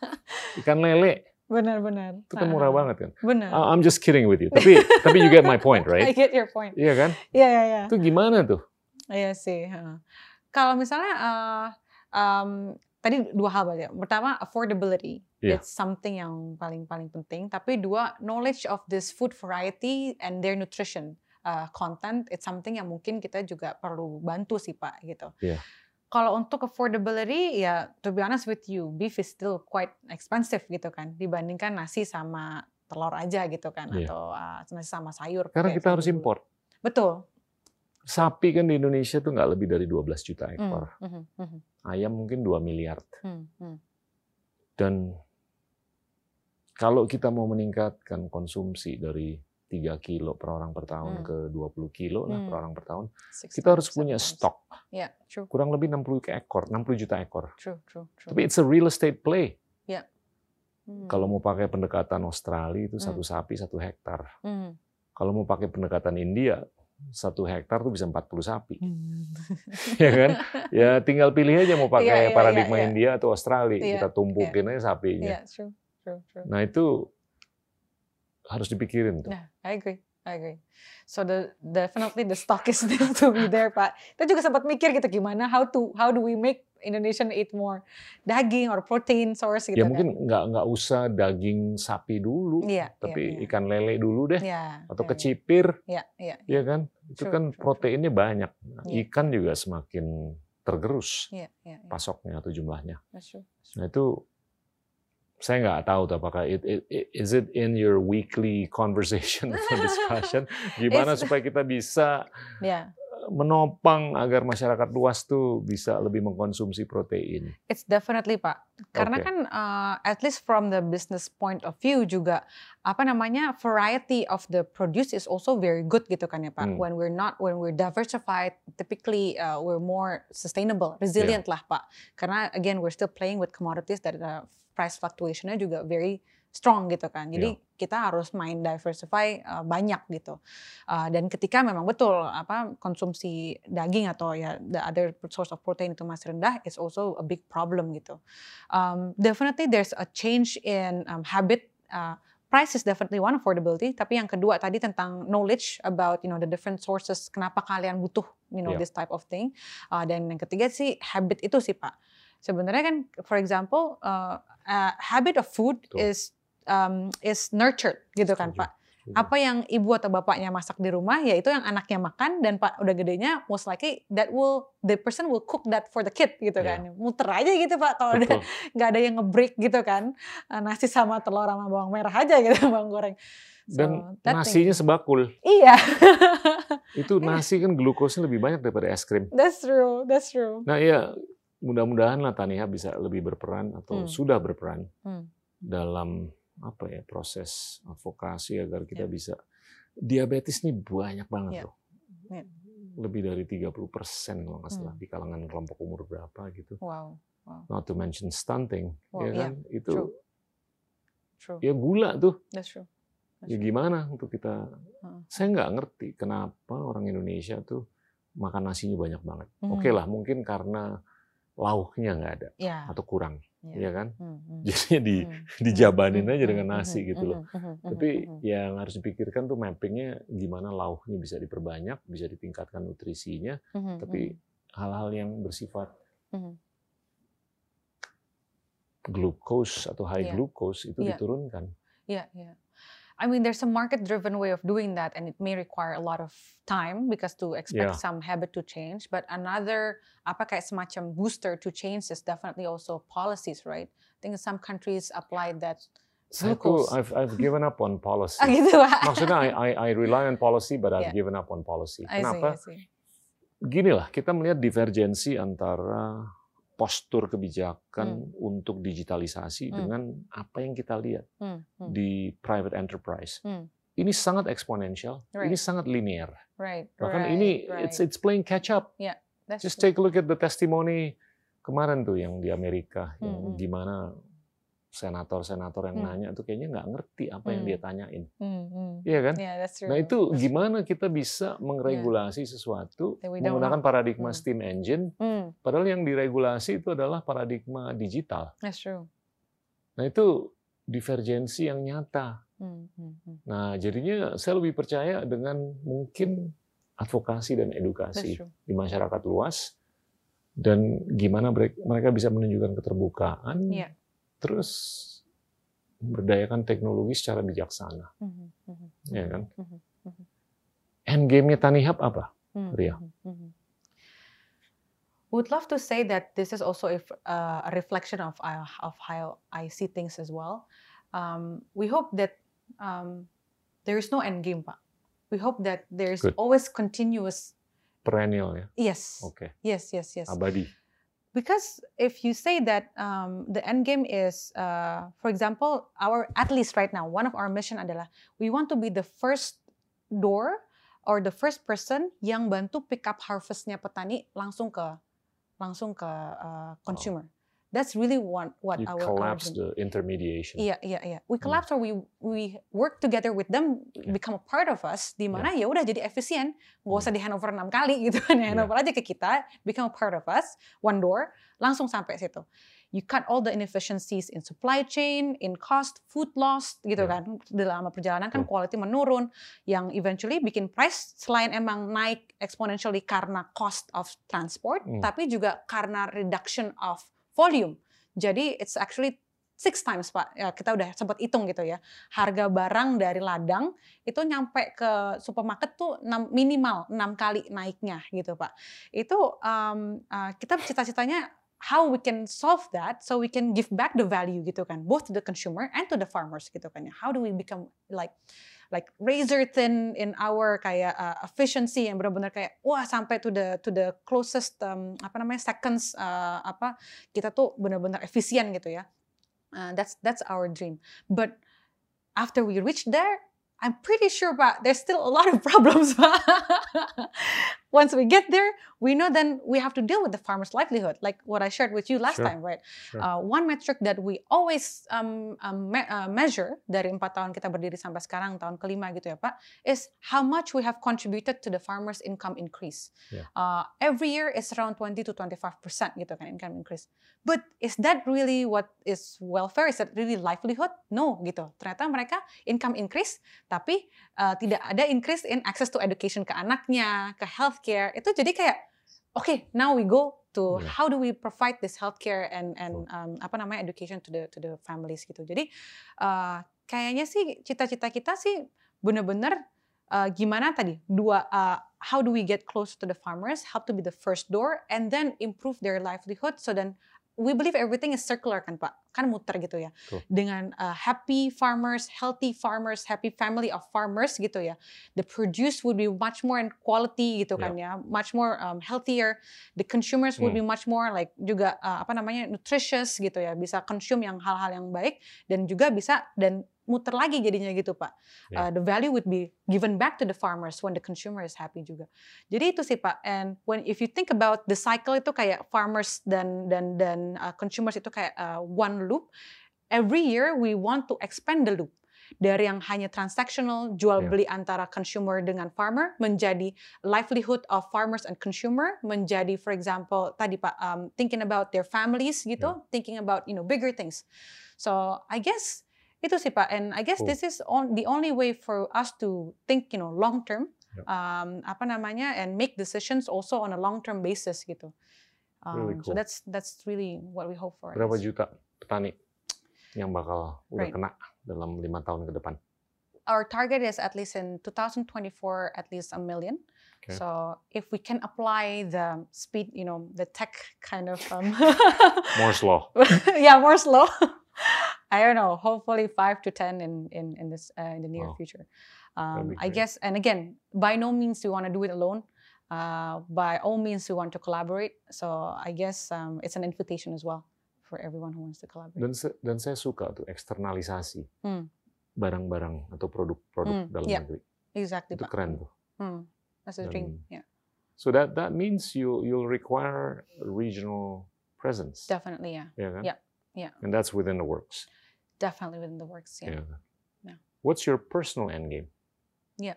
ikan lele Benar-benar. itu kan murah Ah, banget kan. Benar. I'm just kidding with you. Tapi tapi you get my point, I right? get your point. Iya kan? Iya, iya, iya. Itu gimana tuh? Iya sih. heeh. Kalau misalnya uh, um, tadi dua hal banyak. Pertama affordability, Iya. it's something yang paling paling penting. Tapi dua knowledge of this food variety and their nutrition uh, content, it's something yang mungkin kita juga perlu bantu sih pak gitu. Iya. Kalau untuk affordability ya, to be honest with you, beef is still quite expensive gitu kan, dibandingkan nasi sama telur aja gitu kan, Iya. atau uh, nasi sama sayur. Karena kayak kita harus dulu. import. Betul. Sapi kan di Indonesia tuh nggak lebih dari 12 juta Hmm, ekor. mhm, mhm, Ayam mungkin 2 miliar. hmm, hmm. Dan kalau kita mau meningkatkan konsumsi dari 3 kilo per orang per tahun Hmm. ke 20 kilo lah per Hmm. orang per tahun, 60, kita harus punya 70. stok Ya, true, kurang lebih 60 ke ekor, 60 juta ekor. true, true, true. Tapi it's a real estate play. Hmm, Kalau mau pakai pendekatan Australia itu Hmm. satu sapi satu hektar. hmm, Kalau mau pakai pendekatan India satu hektar tuh bisa 40 sapi, hmm. ya kan? Ya tinggal pilih aja mau pakai iya, paradigma iya, iya. India atau Australia, Iya, kita tumpukin aja sapinya. Yeah, true, true, true. Nah itu harus dipikirin tuh. Yeah, I agree. I agree. So the definitely the stock is need to be there, Pak. Kita juga sempat mikir gitu gimana how to how do we make Indonesian eat more daging or protein source gitu ya kan. mungkin nggak nggak usah daging sapi dulu, Iya, tapi iya, ikan lele dulu deh, iya. atau iya, kecipir, Iya, iya. ya kan? Itu True, kan true, true. proteinnya banyak. Nah, Iya. Ikan juga semakin tergerus Iya, iya, pasoknya atau jumlahnya. That's true. Nah itu saya nggak tahu tuh apakah it, it, it- is it in your weekly conversation atau discussion gimana supaya kita bisa Yeah. Menopang agar masyarakat luas tuh bisa lebih mengkonsumsi protein. It's definitely Pak. Karena Oke. kan uh, at least from the business point of view juga apa namanya variety of the produce is also very good gitu kan ya Pak. Hmm. When we're not when we're diversified, typically uh, we're more sustainable, resilient lah Pak. Karena again we're still playing with commodities that the price fluctuationnya juga very strong gitu kan. Jadi kita harus main diversify uh, banyak gitu. Uh, dan ketika memang betul apa konsumsi daging atau ya the other source of protein itu masih rendah, it's also a big problem gitu. Um, definitely there's a change in um, habit. Uh, price is definitely one affordability. Tapi yang kedua tadi tentang knowledge about you know the different sources kenapa kalian butuh you know Yeah. this type of thing. Uh, dan yang ketiga sih habit itu sih pak. Sebenarnya kan for example uh, uh, habit of food Betul. is um, is nurtured gitu kan pak setuju. apa yang ibu atau bapaknya masak di rumah ya itu yang anaknya makan dan pak udah gedenya most likely that will the person will cook that for the kid gitu Iya. kan muter aja gitu pak kalau udah nggak ada yang ngebreak gitu kan Eh, nasi sama telur sama bawang merah aja gitu bawang goreng So, Dan nasinya thing- sebakul. iya Itu nasi kan glukosnya lebih banyak daripada es krim. that's true that's true Nah ya mudah-mudahan lah Taniha bisa lebih berperan atau Hmm. sudah berperan Hmm. dalam apa ya proses advokasi agar kita Ya. bisa diabetes ini banyak banget Ya. loh. Ya. Lebih dari 30 persen kalau nggak salah Hmm. di kalangan kelompok umur berapa gitu. wow Not to mention stunting, Wow, ya iya, kan? Itu true. true ya gula tuh. that's true That's Ya true. gimana untuk kita? Hmm. Saya nggak ngerti kenapa orang Indonesia tuh makan nasinya banyak banget. Oke Hmm. lah, mungkin karena lauknya nggak ada ya atau kurang, ya. ya kan? Hmm, hmm. Jadinya di Hmm, dijabanin hmm, aja hmm, dengan hmm, nasi hmm, gitu loh. Tapi yang harus dipikirkan tuh mappingnya gimana lauknya bisa diperbanyak, bisa ditingkatkan nutrisinya, Hmm, tapi hal-hal yang bersifat glucose atau high Iya. glucose itu Iya. diturunkan. Yeah, yeah. I mean, there's a market-driven way of doing that, and it may require a lot of time because to expect Yeah. some habit to change. But another, apa kayak semacam booster to change is definitely also policies, right? I think some countries apply that tuh. I've I've given up on policy. Gitu, Maksudnya I, I I rely on policy but I've Yeah. given up on policy. I see, Kenapa? I see. Gini lah, kita melihat divergensi antara postur kebijakan untuk digitalisasi Hmm. dengan apa yang kita lihat Hmm, hmm, di private enterprise. Hmm. Ini sangat eksponensial, ini Right. sangat linear. Right, Bahkan right, ini right. it's it's playing catch up. That's Just true. take a look at the testimony kemarin tuh yang di Amerika, Hmm, yang hmm. gimana senator-senator yang Hmm. nanya tuh kayaknya nggak ngerti apa yang Hmm. dia tanyain, Hmm, hmm. iya kan? Yeah, that's true. Nah itu gimana kita bisa mengregulasi sesuatu we don't menggunakan know. paradigma Hmm. steam engine, Hmm, padahal yang diregulasi itu adalah paradigma digital. that's true. Nah itu divergensi yang nyata. Hmm, hmm, hmm. Nah jadinya saya lebih percaya dengan mungkin advokasi dan edukasi di masyarakat luas dan gimana mereka bisa menunjukkan keterbukaan, yeah. Terus berdayakan teknologi secara bijaksana, Mhm, mhm, ya mhm, kan? mhm, Endgame-nya Tanihub apa, mhm, Ria? mhm, mhm. Would love to say that this is also a, uh, a reflection of uh, of how I see things as well. Um, we hope that um, there is no end game, Pak. We hope that there's Good. always continuous. Perennial ya, Yes, oke, yes, yes, yes. abadi. Because if you say that um, the end game is uh, for example our at least right now one of our mission adalah we want to be the first door or the first person yang bantu pick up harvestnya petani langsung ke langsung ke uh, consumer that's really what what You our, collapse dream. the intermediation. Iya, iya, iya. We Hmm. collapse or we we work together with them, Yeah. become a part of us. Di mana ya udah jadi efisien, nggak usah di handover enam kali gitu kan, Yeah. handover aja ke kita, become a part of us, one door, langsung sampai situ. You cut all the inefficiencies in supply chain, in cost, food loss, gitu Yeah. kan. Dalam perjalanan kan quality menurun, yang eventually bikin price selain emang naik exponentially karena cost of transport, Hmm. tapi juga karena reduction of volume. Jadi it's actually six times pak. Ya, kita udah sempat hitung gitu ya. Harga barang dari ladang itu nyampe ke supermarket tuh minimal enam kali naiknya gitu pak. Itu um, uh, kita cita-citanya how we can solve that so we can give back the value gitu kan both to the consumer and to the farmers gitu kan ya. How do we become like like razor thin in our kayak uh, efficiency yang benar-benar kayak wah sampai to the to the closest um, apa namanya seconds uh, apa kita tuh benar-benar efisien gitu ya Uh, that's that's our dream. But after we reach there, I'm pretty sure, Pak, there's still a lot of problems. Once we get there, we know then we have to deal with the farmer's livelihood, like what I shared with you last Sure, time, right? sure. Uh, one metric that we always um, um, me- uh, measure dari empat tahun kita berdiri sampai sekarang tahun kelima gitu ya Pak, is how much we have contributed to the farmer's income increase. Yeah. Uh, every year is around 20 to 25 percent gitu kan income increase. But is that really what is welfare? Is that really livelihood? No gitu. Ternyata mereka income increase, tapi uh, tidak ada increase in access to education ke anaknya, ke healthcare. Itu jadi kayak, okay, now we go to Yeah. how do we provide this healthcare and and um, apa namanya education to the to the families gitu. Jadi uh, kayaknya sih cita-cita kita sih bener-bener uh, gimana tadi dua uh, how do we get close to the farmers, help to be the first door, and then improve their livelihood so then we believe everything is circular kan Pak, kan muter gitu ya. Betul. Dengan uh, happy farmers, healthy farmers, happy family of farmers gitu ya. The produce would be much more in quality gitu kan ya, much more um, healthier. The consumers would Hmm. be much more like juga uh, apa namanya nutritious gitu ya, bisa consume yang hal-hal yang baik dan juga bisa dan muter lagi jadinya gitu Pak. Ya. Uh, the value would be given back to the farmers when the consumer is happy juga. Jadi itu sih Pak. And when if you think about the cycle itu kayak farmers dan dan dan uh, consumers itu kayak uh, one loop. Every year we want to expand the loop dari yang hanya transactional jual Yeah. beli antara consumer dengan farmer menjadi livelihood of farmers and consumer menjadi for example tadi Pak um, thinking about their families gitu, thinking about you know bigger things. So I guess itu sih Pak. And I guess Cool. this is on, the only way for us to think you know long term Yep. um, apa namanya and make decisions also on a long term basis gitu. Um, Really So cool. that's that's really what we hope for. Berapa juta petani yang bakal udah Right. kena dalam lima tahun ke depan? Our target is at least in 2024 at least a million. Okay. So if we can apply the speed, you know, the tech kind of um, Moore's law. yeah, more slow. I don't know. Hopefully, five to ten in in in this uh, in the near Wow. future. Um, I guess, and again, by no means we want to do it alone. Uh, by all means, we want to collaborate. So I guess um, it's an invitation as well for everyone who wants to collaborate. Dan dan saya suka tuh eksternalisasi Hmm. barang-barang atau produk-produk Hmm, dalam yep. negeri. Exactly. Itu Pak. keren tuh. Hmm. That's the dream. Yeah, So that that means you you'll require regional presence. definitely. Yeah, ya kan? Yep, yeah. And that's within the works. Definitely within the works. Yeah. kan? Yeah. What's your personal end game? Yeah.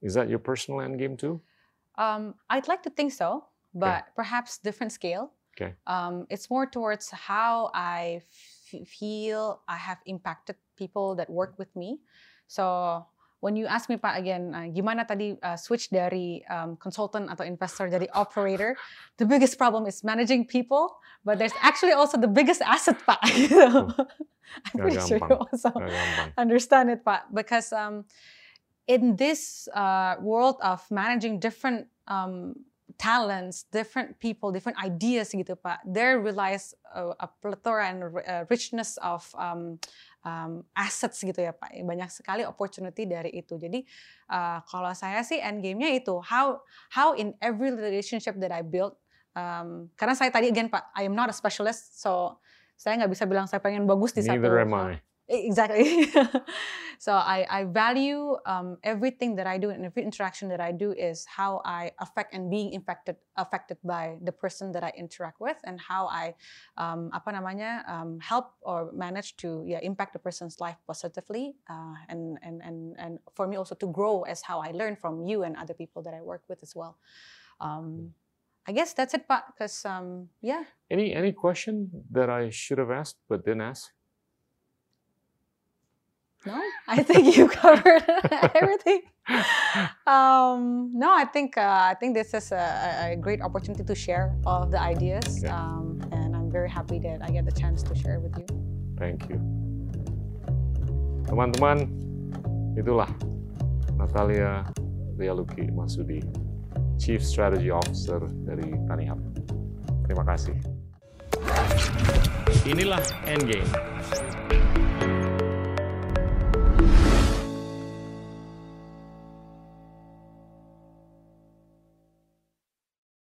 Is that your personal end game too? Um, I'd like to think so, but perhaps different scale. Okay. Um, it's more towards how I f- feel I have impacted people that work with me. So when you ask me Pak again, uh, gimana tadi uh, switch dari um, consultant atau investor jadi operator, the biggest problem is managing people, but there's actually also the biggest asset Pak. Hmm. I'm pretty sure you also understand it Pak, because um, in this uh, world of managing different um, talents, different people, different ideas gitu Pak, there relies a, a plethora and a richness of um, um, assets gitu ya Pak. Banyak sekali opportunity dari itu. Jadi uh, kalau saya sih end game-nya itu how how in every relationship that I build um, karena saya tadi again Pak, I am not a specialist, so saya nggak bisa bilang saya pengen bagus di satu Neither am hal. I. Exactly. so I, I value um, everything that I do and every interaction that I do is how I affect and being affected affected by the person that I interact with and how I um, apa namanya um, help or manage to yeah impact the person's life positively uh, and and and and for me also to grow as how I learn from you and other people that I work with as well. Um, I guess that's it, Pak. Because um, yeah, Any any question that I should have asked but didn't ask? No, I think you covered everything. Um, no, I think uh, I think this is a, a great opportunity to share all of the ideas, Okay. um, and I'm very happy that I get the chance to share with you. Thank you. Teman-teman, itulah Natalia Rialuki Masudi, Chief Strategy Officer dari Tanihub. Terima kasih. Inilah Endgame.